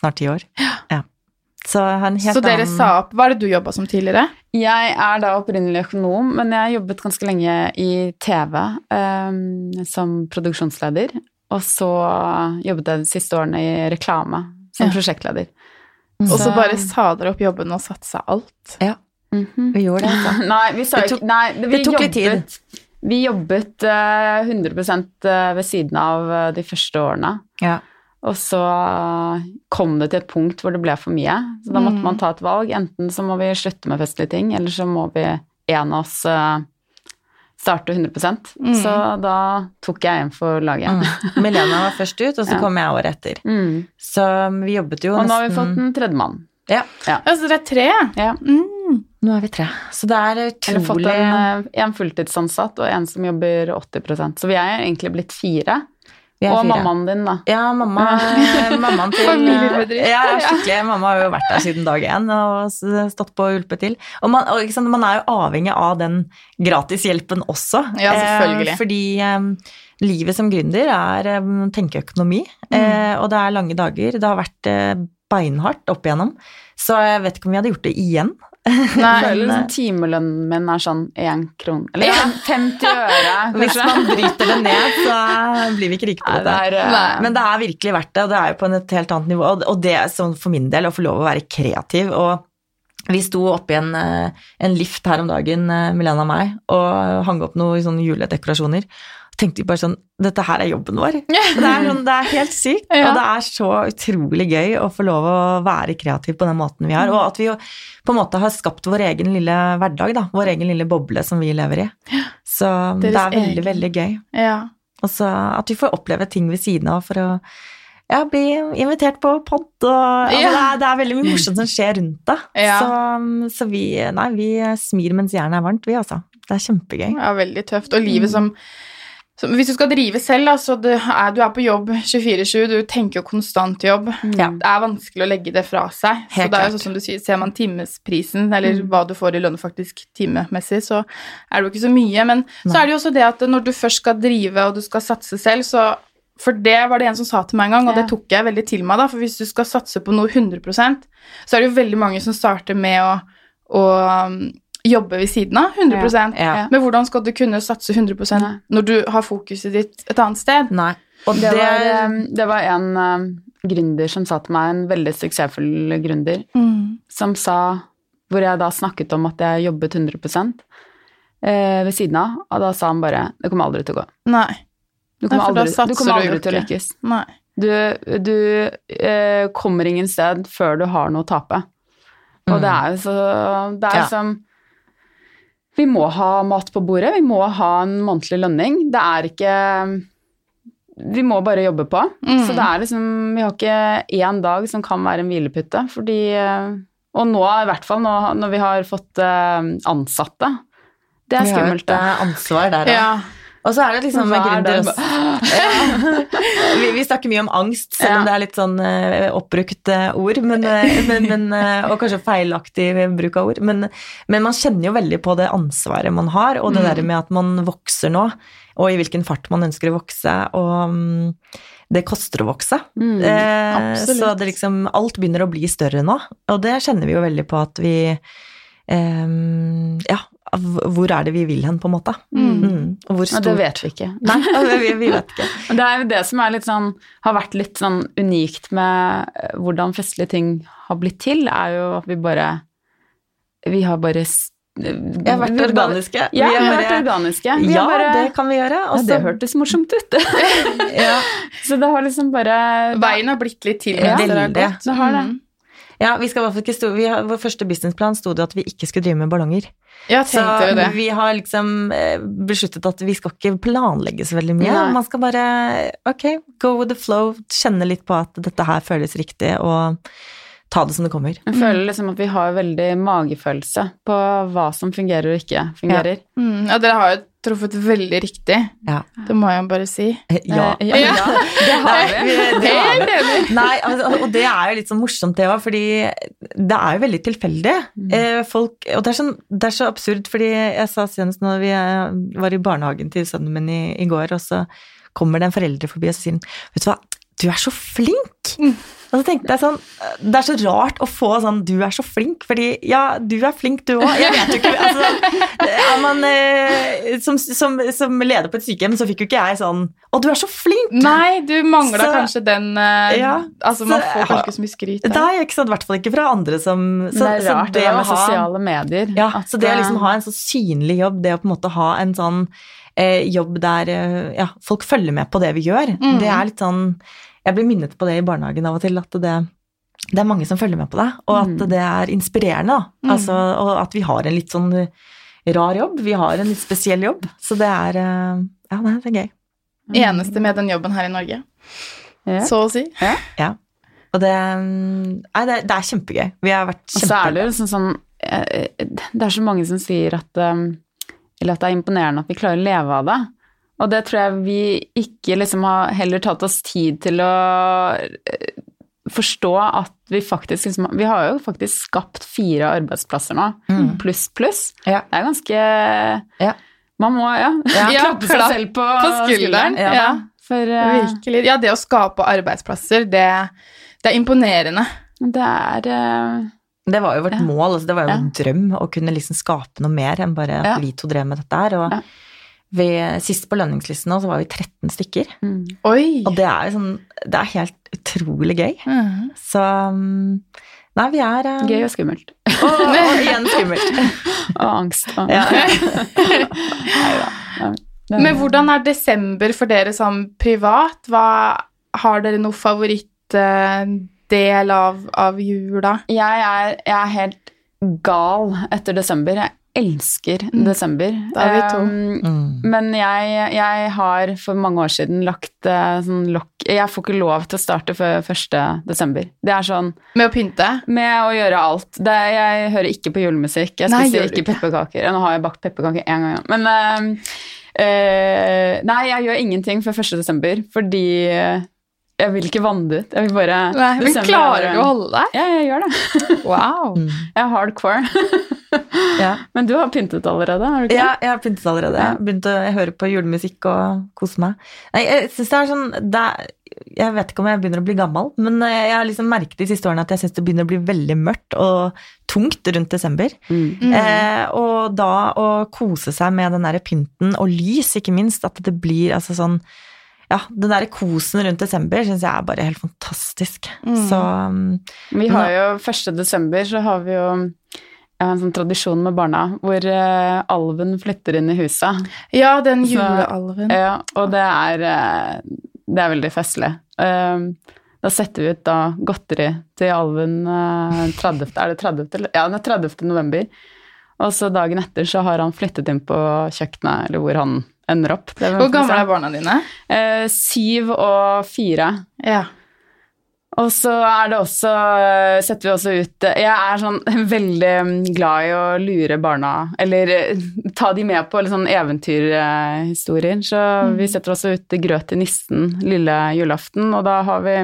snart ti år. Ja. Så Så dere annen sa opp Hva er det du jobba som tidligere? Jeg er da opprinnelig økonom, men jeg har jobbet ganske lenge i TV um, som produksjonsleder. Og så jobbet jeg de siste årene i reklame som Ja. prosjektleder. Og så Så- bare sa dere opp jobben og satsa alt. Ja, Mhm. vi gjorde det. Altså. Nei, vi sa Det tok- Nei, vi det tok litt tid. jobbet, Vi jobbet uh, 100 ved siden av eh, de første årene. Ja. Og så kom det til et punkt hvor det ble for mye. Så da måtte Mm. man ta et valg. Enten så må vi slutte med festlige ting, eller så må vi en av oss eh, starte 100 Mm. Så da tok jeg en for laget. Mm. Milena var først ut, og så Ja. kom jeg året etter. Mm. Så vi jobbet jo Og nå har vi fått en tredjemann. Ja, Ja, så dere er tre? Ja. Mm. nå er vi tre. Så det er Eller fått utrolig en, eh, en fulltidsansatt og en som jobber 80% Så vi er egentlig blitt fire. Og mammaen din, da. Ja, mamma, mammaen til Familiebedrift. Ja, skikkelig. Mamma har jo vært der siden dag én og stått på og hjulpet til. Og, man, og sant, man er jo avhengig av den gratishjelpen også. Ja, selvfølgelig. Eh, fordi eh, livet som gründer er eh, tenkeøkonomi, eh, og det er lange dager. Det har vært eh, beinhardt opp igjennom. Så jeg vet ikke om vi hadde gjort det igjen. Nei. føler liksom timelønnen min er sånn én krone Eller 50 øre, Hvis man bryter det ned, så blir vi ikke rike på dette. det er, eh, Men det er virkelig verdt det, og det er jo på et helt annet nivå. Og- det er sånn for min del å få lov å være kreativ. Og vi sto oppi en, eh, en lift her om dagen, eh, Milena og meg, og hang opp noen sånne juledekorasjoner. Tenkte vi bare sånn Dette her er jobben vår. Det er, sånn, det er helt sykt. Ja. Og det er så utrolig gøy å få lov å være kreativ på den måten vi har. Og at vi jo på en måte har skapt vår egen lille hverdag, da. Vår egen lille boble som vi lever i. Så det er veldig, egen. veldig gøy. Ja. Og så at vi får oppleve ting ved siden av for å ja, bli invitert på pod og altså, Ja. det, er, det er veldig mye morsomt som skjer rundt det. Ja. Så, så vi Nei, vi smir mens jernet er varmt, vi altså. Det er kjempegøy. ja, veldig tøft. Og livet som, som Hvis du skal drive selv, da, så du er, du er på jobb 24-7, du tenker jo konstant jobb. Ja. Det er vanskelig å legge det fra seg. Helt så det er jo sånn som du sier, Ser man timesprisen, eller hva du får i lønn faktisk timemessig, så er det jo ikke så mye. Men så er det jo også det at når du først skal drive og du skal satse selv, så For det var det en som sa til meg en gang, og Ja. det tok jeg veldig til meg, da. For hvis du skal satse på noe 100% så er det jo veldig mange som starter med å å jobbe ved siden av 100 Ja. Men hvordan skal du kunne satse 100 Nei. når du har fokuset ditt et annet sted? Nei. Og Det det, var, um, det var en um, gründer som sa til meg, en veldig suksessfull gründer, Mm. som sa, hvor jeg da snakket om at jeg jobbet 100 eh, ved siden av, og da sa han bare, det kommer aldri til å gå. Nei. Du kommer Nei, aldri, du kommer du aldri til å lykkes. Nei. Du, du eh, kommer ingen sted før du har noe å tape. Og Mm. det er jo så Det er Ja. som Vi må ha mat på bordet, vi må ha en månedlig lønning. Det er ikke Vi må bare jobbe på. Mm. Så det er liksom Vi har ikke én dag som kan være en hvilepute, fordi eh, Og nå, i hvert fall nå når vi har fått eh, ansatte. Det er skummelt. vi har et eh, ansvar der, da. Ja. Og så er det liksom dag gründere også. vi, vi snakker mye om angst, selv om Ja. det er litt sånn eh, oppbrukt eh, ord, men, eh, men, men, og kanskje feilaktig bruk av ord. Men, men man kjenner jo veldig på det ansvaret man har, og det Mm. der med at man vokser nå, og i hvilken fart man ønsker å vokse, og mm, det koster å vokse. Mm, Eh, så det liksom, alt begynner å bli større nå, og det kjenner vi jo veldig på at vi Um, Ja, hvor er det vi vil hen, på en måte? Mm. Mm. Og hvor Ja, det vet vi ikke. Nei, vi, vi vet ikke. Det er jo det som er litt sånn, har vært litt sånn unikt med eh, hvordan festlige ting har blitt til, er jo at vi bare Vi har bare Vi har vært organiske. Ja, vi har bare- vært organiske. Vi Ja, bare, det kan vi gjøre. ja, det hørtes morsomt ut. ja, Så det har liksom bare Veien har blitt litt til Ja, det, gått. Det har det. Mm. Ja, vi skal i hvert fall ikke stå, vi har, Vår første businessplan sto det at vi ikke skulle drive med ballonger. Ja, Så tenkte dere det. vi har liksom eh, besluttet at vi skal ikke planlegge så veldig mye. Nei. Man skal bare ok, go with the flow, kjenne litt på at dette her føles riktig, og ta det som det kommer. Jeg føler liksom at vi har veldig magefølelse på hva som fungerer og ikke fungerer. Mm. Ja, dere har jo truffet veldig riktig. Ja. Det må jeg bare si. Ja. Eh, ja, ja, det har vi. det har vi. Nei, altså, og det er jo litt sånn morsomt det òg, fordi det er jo veldig tilfeldig. Eh, folk, og det er, sånn, det er så absurd, fordi jeg sa senest når vi eh, var i barnehagen til sønnen min i, i går, og så kommer det en forelder forbi og så sier han, vet du hva, du er så flink! Og så tenkte jeg sånn, det er så rart å få sånn, du er så flink, fordi ja, du er flink du òg. Jeg vet jo ikke, altså, er man, eh, som, som, som leder på et sykehjem, så fikk jo ikke jeg sånn, å du er så flink! Nei, du mangla kanskje den eh, Ja, Altså, man så- får kanskje ikke så mye skryt der. Nei, ikke sant, i hvert fall ikke fra andre som så, det er rart det det med sosiale medier. Ja, at, så det å liksom eh, ha en så synlig jobb, det å på en måte ha en sånn eh, jobb der eh, ja, folk følger med på det vi gjør, Mm. det er litt sånn Jeg blir minnet på det i barnehagen av og til, at det, det er mange som følger med på det, og at Mm. det er inspirerende, da. Mm. Altså, og at vi har en litt sånn rar jobb, vi har en litt spesiell jobb, så det er eh, Ja, det er gøy. Eneste med den jobben her i Norge, ja. så å si. Ja, Og det, nei, det, det er kjempegøy. Vi har vært Og så er det jo liksom sånn eh, Det er så mange som sier at Eller at det er imponerende at vi klarer å leve av det. Og det tror jeg vi ikke liksom har heller tatt oss tid til å eh, forstå at vi faktisk liksom Vi har jo faktisk skapt fire arbeidsplasser nå, Mm. pluss, pluss. Ja. Det er ganske Ja. Man må, ja, Ja, klappe seg selv på, På skulderen. Ja. Ja. For uh, Virkelig. Ja, det å skape arbeidsplasser, det, det er imponerende. det er uh, Det var jo vårt Ja. mål, altså det var jo Ja. en drøm å kunne liksom skape noe mer enn bare at Ja. vi to drev med dette her. Og Ja. Ved, sist på lønningslisten nå, så var vi 13 stykker. mm. Oi! Og det er jo sånn Det er helt utrolig gøy. Mm. Så um, Nei, vi er um, gøy og skummelt. Og, og igjen skummelt. Og angst. Og, Ja. Neida. Men hvordan er desember for dere som privat? Hva, har dere noe favorittdel av, av jula? Jeg er, jeg er helt gal etter desember. Jeg elsker Mm. desember. Da er vi to. Um, Mm. men jeg, jeg har for mange år siden lagt uh, sånn lokk Jeg får ikke lov til å starte før 1. desember. Det er sånn Med å pynte? med å gjøre alt. Det, jeg hører ikke på julemusikk. Jeg spiser Nei, ikke pepperkaker. Nå har jeg bakt pepperkaker én gang, men uh, uh, Nei, jeg gjør ingenting før 1. desember fordi jeg vil ikke vanne det ut. Jeg vil bare Nei, men er klarer du å holde deg? Ja, jeg gjør det. Wow. Jeg er hardcore. Ja. Men du har pyntet allerede, har du ikke? Ja, jeg har pyntet allerede. Har begynt å høre på julemusikk og kose meg. Nei, jeg synes det er sånn det er, Jeg vet ikke om jeg begynner å bli gammel, men jeg har liksom merket de siste årene at jeg syns det begynner å bli veldig mørkt og tungt rundt desember. Mm. Eh, og da å kose seg med den derre pynten, og lys, ikke minst, at det blir altså sånn ja, den der kosen rundt desember syns jeg er bare helt fantastisk. Så um, Vi har jo 1. desember, så har vi jo jeg har en sånn tradisjon med barna hvor uh, alven flytter inn i huset. Ja, den Så- julealven. Ja, og det er, uh, det er veldig festlig. Uh, Da setter vi ut da godteri til alven eh, 30. Er det 30. Ja, det er 30. november. Og så dagen etter så har han flyttet inn på kjøkkenet, eller hvor han ender opp. Hvor gamle er barna dine? Eh, syv og fire. Ja. Og så er det også eh, Setter vi også ut Jeg er sånn veldig glad i å lure barna, eller eh, ta de med på sånn eventyrhistorier. Så vi setter også ut grøt til nissen lille julaften, og da har vi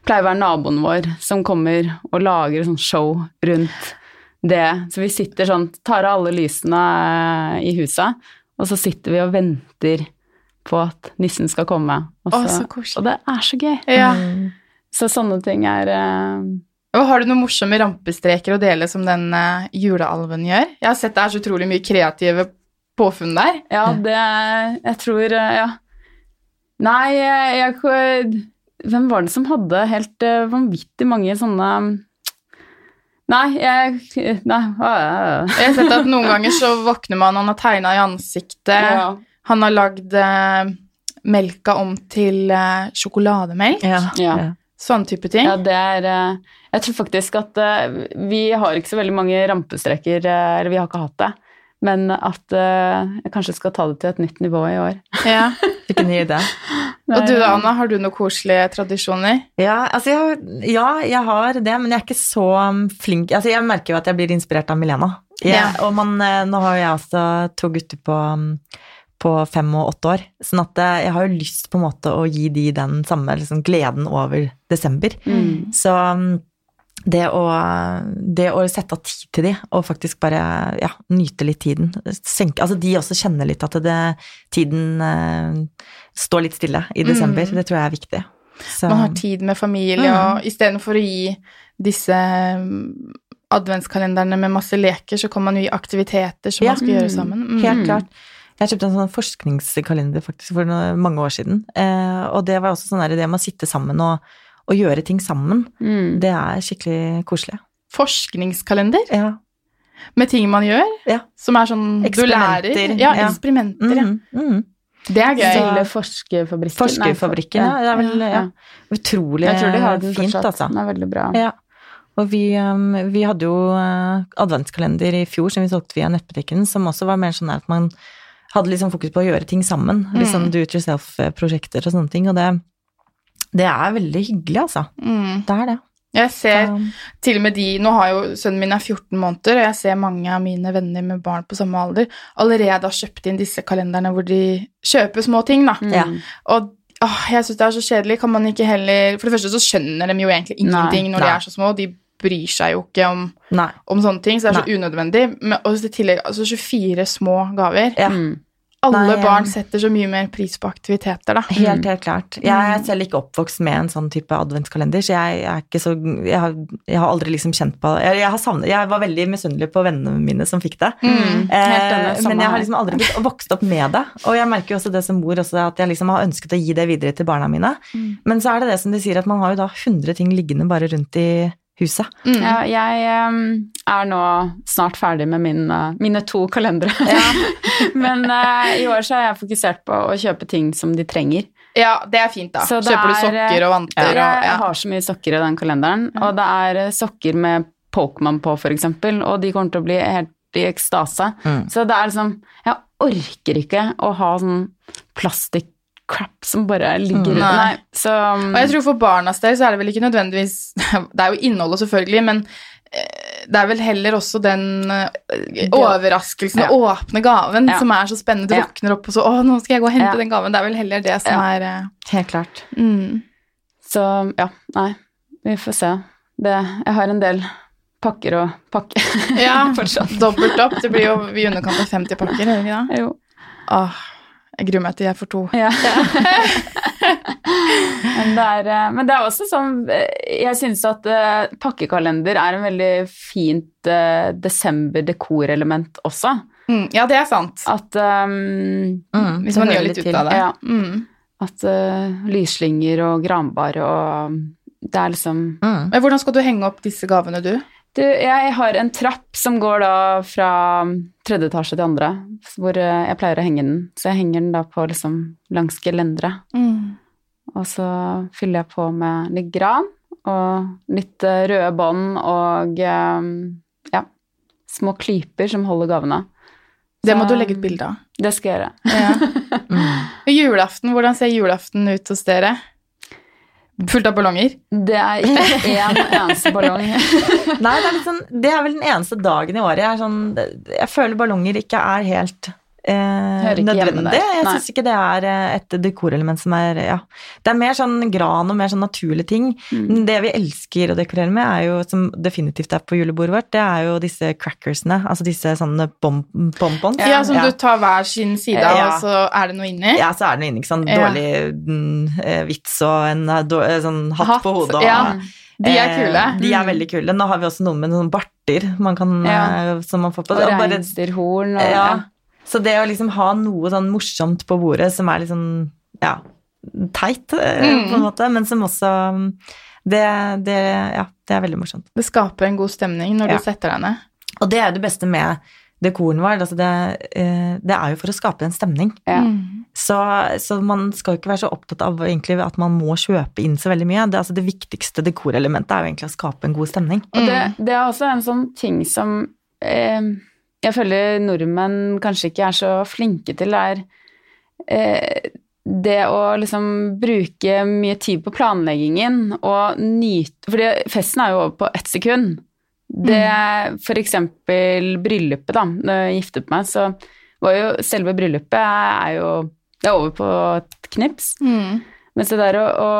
Pleier å være naboen vår som kommer og lager sånn show rundt det. Så vi sitter sånn, tar av alle lysene eh, i huset, og så sitter vi og venter på at nissen skal komme. Og, Å, så, så koselig. og det er så gøy. ja. mm, Så sånne ting er eh, Og har du noen morsomme rampestreker å dele som den eh, julealven gjør? Jeg har sett det er så utrolig mye kreative påfunn der. Ja, det Jeg tror eh, Ja. Nei, jeg, jeg Hvem var det som hadde helt vanvittig mange sånne Nei, jeg Nei. Jeg har sett at noen ganger så våkner man, han har tegna i ansiktet. Ja. Han har lagd eh, melka om til eh, sjokolademelk. ja, Ja. ja. Sånn type ting. Ja, det er eh, Jeg tror faktisk at eh, vi har ikke så veldig mange rampestreker, eh, eller vi har ikke hatt det. Men at uh, jeg kanskje skal ta det til et nytt nivå i år. Ja. Fikk en ny idé. Og du da, Anna, har du noen koselige tradisjoner? Ja, altså jeg, ja, jeg har det, men jeg er ikke så um, flink Altså, jeg merker jo at jeg blir inspirert av Milena. Jeg, Ja. Og man, eh, nå har jo jeg også to gutter på, um, på fem og åtte år, sånn at eh, jeg har jo lyst på en måte å gi de den samme liksom, gleden over desember. Mm. Så um, det å, det å sette av tid til de, og faktisk bare ja, nyte litt tiden senke, Altså de også kjenner litt at det, tiden eh, står litt stille i desember. Det tror jeg er viktig. Så, Man har tid med familie, Mm. og istedenfor å gi disse mm, adventskalenderne med masse leker, så kan man jo gi aktiviteter som Ja. man skal gjøre Mm. sammen. Mm. Helt klart. Jeg kjøpte en sånn forskningskalender faktisk for mange år siden. Eh, og det var også sånn der, det med å sitte sammen og, og gjøre ting sammen. Mm. Det er skikkelig koselig. Forskningskalender Ja. med ting man gjør, Ja. som er sånn du lærer. Ja, ja. eksperimenter. ja. Mm, mm. Det er gøy. Eller Forskerfabrikken. Forskerfabrikken, ja. Det er vel ja, utrolig Jeg tror de har den fint, fortsatt. altså. Den er veldig bra. Ja. Og vi, um, vi hadde jo uh, adventskalender i fjor som vi solgte via nettbutikken, som også var mer sånn at man hadde liksom fokus på å gjøre ting sammen. Litt sånn do it yourself-prosjekter og sånne ting. Og det, det er veldig hyggelig, altså. Mm. Det er det. Jeg ser til og med de Nå har jo sønnen min er 14 måneder, og jeg ser mange av mine venner med barn på samme alder allerede har kjøpt inn disse kalenderne hvor de kjøper små ting, da. Mm. Ja. Og åh, jeg syns det er så kjedelig. Kan man ikke heller For det første så skjønner de jo egentlig ingenting Nei, når nei. de er så små. De bryr seg jo ikke om, om sånne ting, så det er så unødvendig. Men og i tillegg altså 24 små gaver. Ja. Mm. Alle Nei, barn setter så mye mer pris på aktiviteter, da. Helt, helt klart. Jeg er selv ikke oppvokst med en sånn type adventskalender, så jeg er ikke så Jeg har, jeg har aldri liksom kjent på Jeg, jeg, har savnet, jeg var veldig misunnelig på vennene mine som fikk det. Mm. Eh, men jeg har liksom aldri blitt vokst opp med det. Og jeg merker jo også det som mor også, at jeg liksom har ønsket å gi det videre til barna mine. Mm. Men så er det det som de sier, at man har jo da 100 ting liggende bare rundt i huset. Mm. Ja, jeg um, er nå snart ferdig med min, uh, mine to kalendere. Men uh, i år så har jeg fokusert på å kjøpe ting som de trenger. Ja, det er fint, da. Så Kjøper Kjøper du er, sokker og vanter Jeg, og ja. har så mye sokker i den kalenderen, og det er eh, sokker med Pokémon på, eksempel, og de kommer til å bli helt i ekstase. Mm. Så det er liksom Jeg orker ikke å ha sånn plastikk-crap som bare ligger Mm. Nei. Så, um... Og jeg tror for barnas del så er det vel ikke nødvendigvis Det er jo innholdet, selvfølgelig, men eh, det er vel heller også den eh, overraskelsen Ja. og åpne gaven Ja. som er så spennende. Du Ja. våkner opp og så 'Å, nå skal jeg gå og hente Ja. den gaven'. Det er vel heller det som Ja. er eh, Helt klart. mm. Så ja, nei. Vi får se. Det, jeg har en del pakker og pakker. Ja, Fortsatt. dobbelt opp. Det blir jo i underkant av 50 pakker, gjør det ikke det? Jo. Åh, jeg gruer meg til jeg får to. Ja. men, det er, eh, men det er også sånn eh, Jeg syns at eh, pakkekalender er en veldig fint uh, desember-dekorelement også. Mm, ja, det er sant. At um, Mm, Hvis man gjør litt ut av det. Ja. Mm. At uh, lysslynger og granbar og Det er liksom Mm. Men hvordan skal du henge opp disse gavene, du? Du, Jeg har en trapp som går da fra tredje etasje til andre, hvor eh, jeg pleier å henge den. Så jeg henger den da på liksom langs gelenderet. Og så fyller jeg på med litt gran og litt eh, røde bånd og eh, ja, små klyper som holder gavene. Det må du legge ut bilde av. Det skal jeg gjøre. Ja. Mm. Julaften, hvordan ser julaften ut hos dere? Fullt av ballonger? Det er ikke én eneste ballong. Nei, det er, sånn, det er vel den eneste dagen i året jeg er sånn Jeg føler ballonger ikke er helt eh, nødvendig. Jeg syns ikke det er eh, et dekorelement som er Ja. Det er mer sånn gran og mer sånn naturlige ting. Mm. Det vi elsker å dekorere med, er jo, som definitivt er på julebordet vårt, det er jo disse crackersene. Altså disse sånne bom bonbons. Ja, som du tar hver sin side av, Ja. og så er det noe inni? Ja, så er det noe inni, ikke sant. Ja. Dårlig mm, eh, vits og en eh, eh, sånn hatt, Hatt, på hodet. Og, ja. De er eh, kule. De er veldig kule. Nå har vi også noen med noen barter man kan, Ja. eh, som man får på. Og og bare- reinsdyrhorn og ja. Så det å liksom ha noe sånn morsomt på bordet som er litt sånn, ja, teit Mm. på en måte, men som også mm, det, det, ja, det er veldig morsomt. Det skaper en god stemning når Ja. du setter deg ned. Og det er jo det beste med dekoren vår. Altså det, eh, det er jo for å skape en stemning. Ja. Mm. Så, så man skal jo ikke være så opptatt av at man må kjøpe inn så veldig mye. Det, altså det viktigste dekorelementet er jo egentlig å skape en god stemning. Og det, Mm. det er også en sånn ting som eh, jeg føler nordmenn kanskje ikke er så flinke til, er eh, det å liksom bruke mye tid på planleggingen og nyte Fordi festen er jo over på ett sekund. Det For eksempel bryllupet, da. Da jeg giftet meg, så var jo selve bryllupet er jo Det er over på et knips. Mm. Mens det der å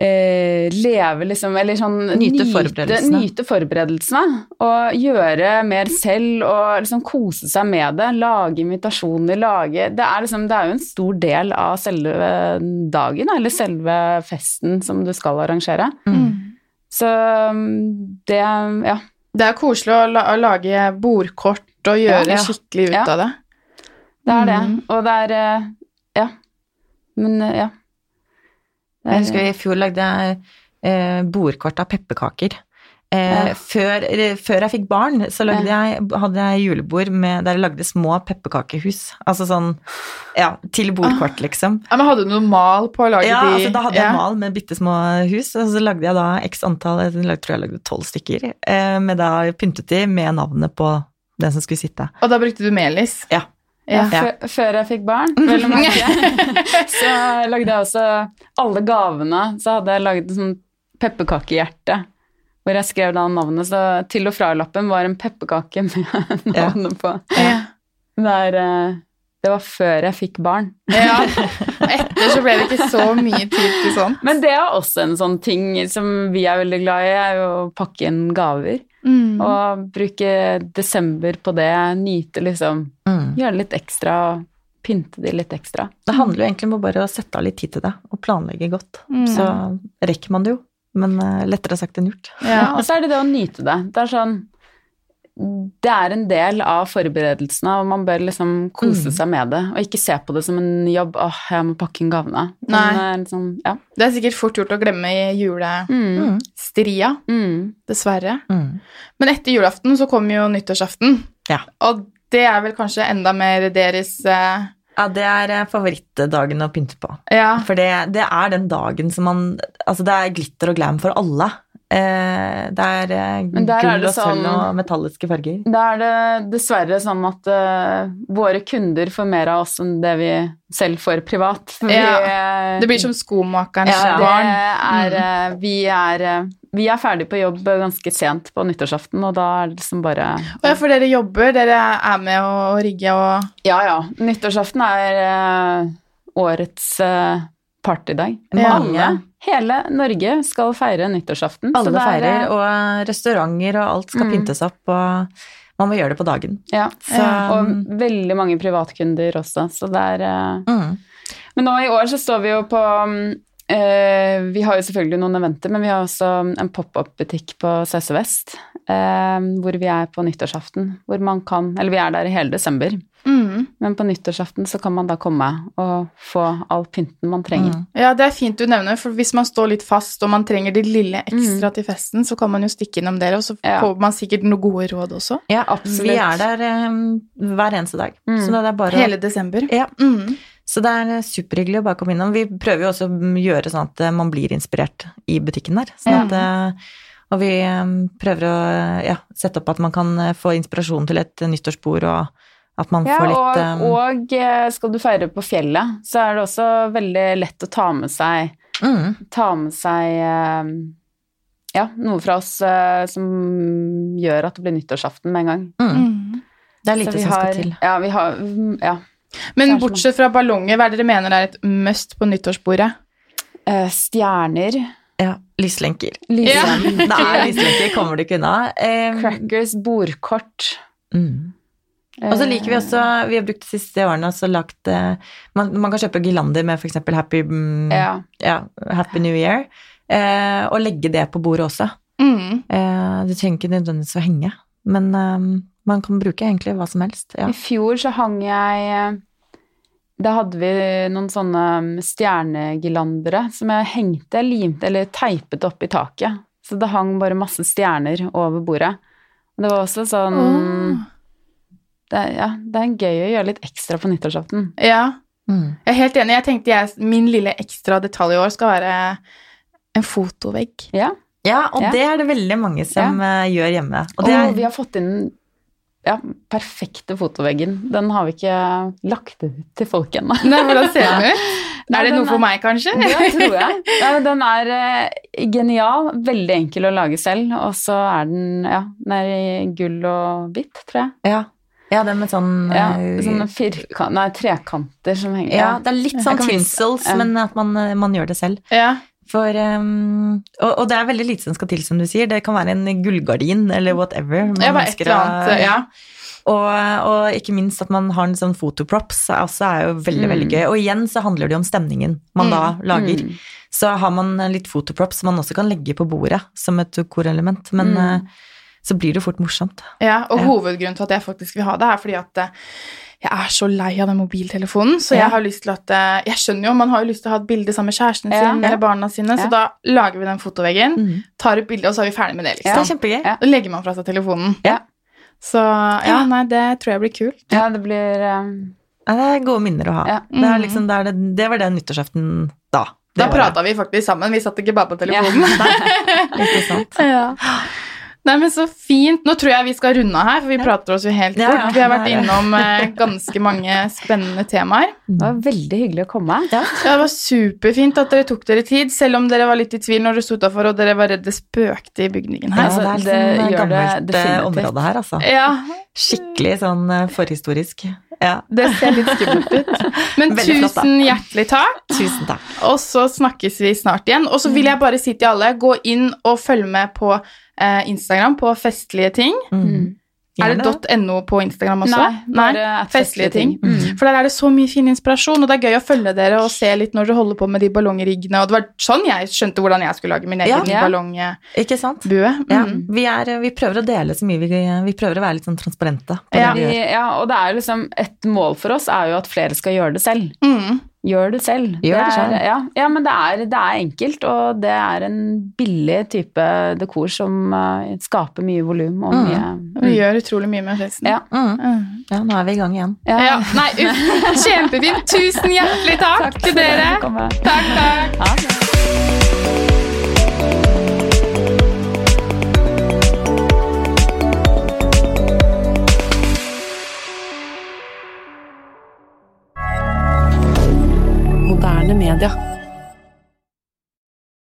eh, leve liksom Eller sånn Nyte forberedelsene. Nyte forberedelsene. Og gjøre mer selv og liksom kose seg med det. Lage invitasjoner, lage Det er liksom Det er jo en stor del av selve dagen, eller selve festen som du skal arrangere. Mm. Så mm, det Ja. Det er koselig å, la å lage bordkort og gjøre Ja. skikkelig ut Ja. av det. Det er det. Mm. Og det er eh, Ja. Men eh, ja. Jeg husker i fjor lagde jeg eh, bordkort av pepperkaker. Eh, Ja. før, før jeg fikk barn, så lagde jeg, hadde jeg julebord med, der jeg lagde små pepperkakehus. Altså sånn ja, til bordkort, liksom. Ja, men hadde du noe mal på å lage Ja, de altså da hadde jeg mal med bitte små hus, og så lagde jeg da x antall, jeg tror jeg lagde tolv stykker, eh, med da pyntet de med navnet på den som skulle sitte. Og da brukte du melis? Ja. Ja, før, jeg fikk barn, vel å merke. så lagde jeg også alle gavene. Så hadde jeg en sånn pepperkakehjerte hvor jeg skrev da navnet. Så til og fra-lappen var en pepperkake med navnet på. Ja. Det, er, eh, det var før jeg fikk barn. ja. Etter så ble det ikke så mye tid til sånn. Men det er også en sånn ting som vi er veldig glad i, er jo å pakke inn gaver. Mm. Og bruke desember på det, nyte liksom Mm. Gjøre litt ekstra, og pynte de litt ekstra. Det handler jo egentlig om å bare sette av litt tid til det, og planlegge godt. Mm. Så rekker man det jo, men eh, lettere sagt enn gjort. Ja, Ja. og så er det det å nyte det. Det er sånn Det er en del av forberedelsene, og man bør liksom kose Mm. seg med det. Og ikke se på det som en jobb. åh, jeg må pakke inn gavene. Nei. Men, eh, liksom, ja. Det er sikkert fort gjort å glemme i julestria, Mm. Mm. dessverre. Mm. Men etter julaften så kommer jo nyttårsaften. Ja. Og det er vel kanskje enda mer deres eh, Ja, det er eh, favorittdagen å pynte på. Ja. For det, det er den dagen som man Altså, det er glitter og glam for alle. Eh, det er eh, er gull og sølv sånn- og metalliske farger. Da er det dessverre sånn at eh, våre kunder får mer av oss enn det vi selv får privat. Vi, Ja. Det blir som skomakerens Ja, barn. Er, eh, vi, er, eh, vi er ferdig på jobb ganske sent på nyttårsaften, og da er det liksom bare Og ja, for dere jobber, dere er med å rigge og Ja, ja. Nyttårsaften er eh, årets eh, partydag. Mange. Alle, hele Norge skal feire nyttårsaften. så Alle det er, feirer, og restauranter og alt skal Mm. pyntes opp, og man må gjøre det på dagen. Ja, Så, og veldig mange privatkunder også, så det er eh, mm. Men nå i år så står vi jo på mm, eh, Vi har jo selvfølgelig noen eventer, men vi har også en pop-up-butikk på CC Vest, eh, hvor vi er på nyttårsaften. Hvor man kan Eller vi er der i hele desember, Mm. men på nyttårsaften så kan man da komme og få all pynten man trenger. Mm. Ja, det er fint du nevner, for hvis man står litt fast og man trenger det lille ekstra til festen, så kan man jo stikke innom dere, og så Ja. får man sikkert noen gode råd også. Ja, Absolutt. Vi er der um, hver eneste dag, Mm. så det er bare Hele desember. Ja. Mm. Så det er superhyggelig å bare komme innom. Vi prøver jo også å gjøre sånn at eh, man blir inspirert i butikken der. Sånn at, eh, og vi eh, prøver å ja, sette opp at man kan eh, få inspirasjon til et nyttårsbord, og at man Ja, får litt og, eh, og eh, skal du feire på fjellet, så er det også veldig lett å ta med seg mm, ta med seg eh, ja, noe fra oss eh, som gjør at det blir nyttårsaften med en gang. mm. Mm. Det er lite som har, skal til. Ja, vi har mm, ja. Men bortsett fra ballonger, hva er det dere mener er et must på nyttårsbordet? Eh, stjerner, Ja, lyslenker. Ja. Det er lyslenker, kommer du ikke unna. Um, crackers, bordkort. mm. Og så liker vi også, vi har brukt de siste årene også lagt eh, man, man kan kjøpe girlander med f.eks. Happy, mm, Ja. ja, Happy New Year, eh, og legge det på bordet også. Mm. Eh, det trenger ikke nødvendigvis å henge, men eh, man kan bruke egentlig hva som helst. Ja. I fjor så hang jeg Da hadde vi noen sånne stjernegilandere stjernegirlandere som jeg hengte, limte eller teipet opp i taket. Så det hang bare masse stjerner over bordet. Det var også sånn Åh. Det, Ja, det er gøy å gjøre litt ekstra på nyttårsaften. Ja, Mm. jeg er helt enig. Jeg tenkte jeg, min lille ekstra detalj i år skal være en fotovegg. Ja. ja, og Ja. det er det veldig mange som ja. gjør hjemme. Og Og det er, vi har fått inn ja, perfekte fotoveggen. Den har vi ikke lagt ut til folk ennå. Nei, hvordan ser den ut? Nei, Er det noe for meg, kanskje? Det tror jeg. Den er eh, genial, veldig enkel å lage selv, og så er den ja, den er i gull og hvitt, tror jeg. ja. Ja, det med sånn Ja, eh, sånne firkan- nei, trekanter som henger ja, det er litt sånn tinsels, ja. men at man, eh, man gjør det selv. Ja. For, um, og, og det er veldig lite som skal til, som du sier. Det kan være en gullgardin eller whatever. man ja, ønsker eller annet, ja. Og, og ikke minst at man har en sånn fotoprops, også er jo veldig, Mm. veldig gøy. Og igjen så handler det jo om stemningen man da lager. Mm. Så har man litt fotoprops som man også kan legge på bordet som et korelement, men Mm. Så blir det jo fort morsomt. Ja, og Ja. hovedgrunnen til at jeg faktisk vil ha det, er fordi at eh, jeg er så lei av den mobiltelefonen. Så Ja. jeg har lyst til at eh, Jeg skjønner jo, man har jo lyst til å ha et bilde sammen med kjæresten Ja. sin Ja. eller barna sine, Ja. så da lager vi den fotoveggen, Mm. tar et bilde, og så er vi ferdig med det, liksom. Det er liksom. kjempegøy. Ja. Da legger man fra seg telefonen. Ja. Så ja, nei, det tror jeg blir kult. Ja, det blir um... Ja, det er gode minner å ha. Ja. Det, liksom, det, er det, det var den nyttårsaften da. Da Det prata vi faktisk sammen, vi satt ikke bare på Ja. telefonen. det. Ikke sant? Ja. Nei, men så fint. Nå tror jeg vi skal runde av her, for vi prater oss jo helt Ja, bort. ja, Vi har vært det innom eh, ganske mange spennende temaer. Det var veldig hyggelig å komme. Ja. Ja, det var superfint at dere tok dere tid, selv om dere var litt i tvil når dere sto utafor og dere var redd det spøkte i bygningen her. Ja, det er det liksom gjør gammelt eh, område her, altså. Ja, Skikkelig sånn eh, forhistorisk. Ja. det ser litt skummelt ut. Men Veldig flott, tusen hjertelig takk, Tusen takk. og så snakkes vi snart igjen. Og så vil jeg bare si til alle, gå inn og følg med på Instagram på festlige ting. Mm. Er det .no på Instagram også? Nei, bare Nei, festlige ting. Mm. For der er det så mye fin inspirasjon, og det er gøy å følge dere og se litt når dere holder på med de ballongriggene. Og det var sånn jeg skjønte hvordan jeg skulle lage min egen Ja. ballongbue. Ikke sant? Mm. Ja, vi, er, vi prøver å dele så mye vi, vi prøver å være litt sånn transparente på Ja. det vi Vi, gjør. ja, og det er liksom Et mål for oss er jo at flere skal gjøre det selv. Mm. Gjør det selv. Gjør det er. Ja, ja, men det er, det er enkelt, og det er en billig type dekor som uh, skaper mye volum og Mm. mye Vi gjør utrolig mye med festen. Ja. Mm. Mm. Ja, nå er vi i gang igjen. Ja. Ja, nei, uff. Kjempefint. Tusen hjertelig takk, til dere. Takk, takk. D'accord.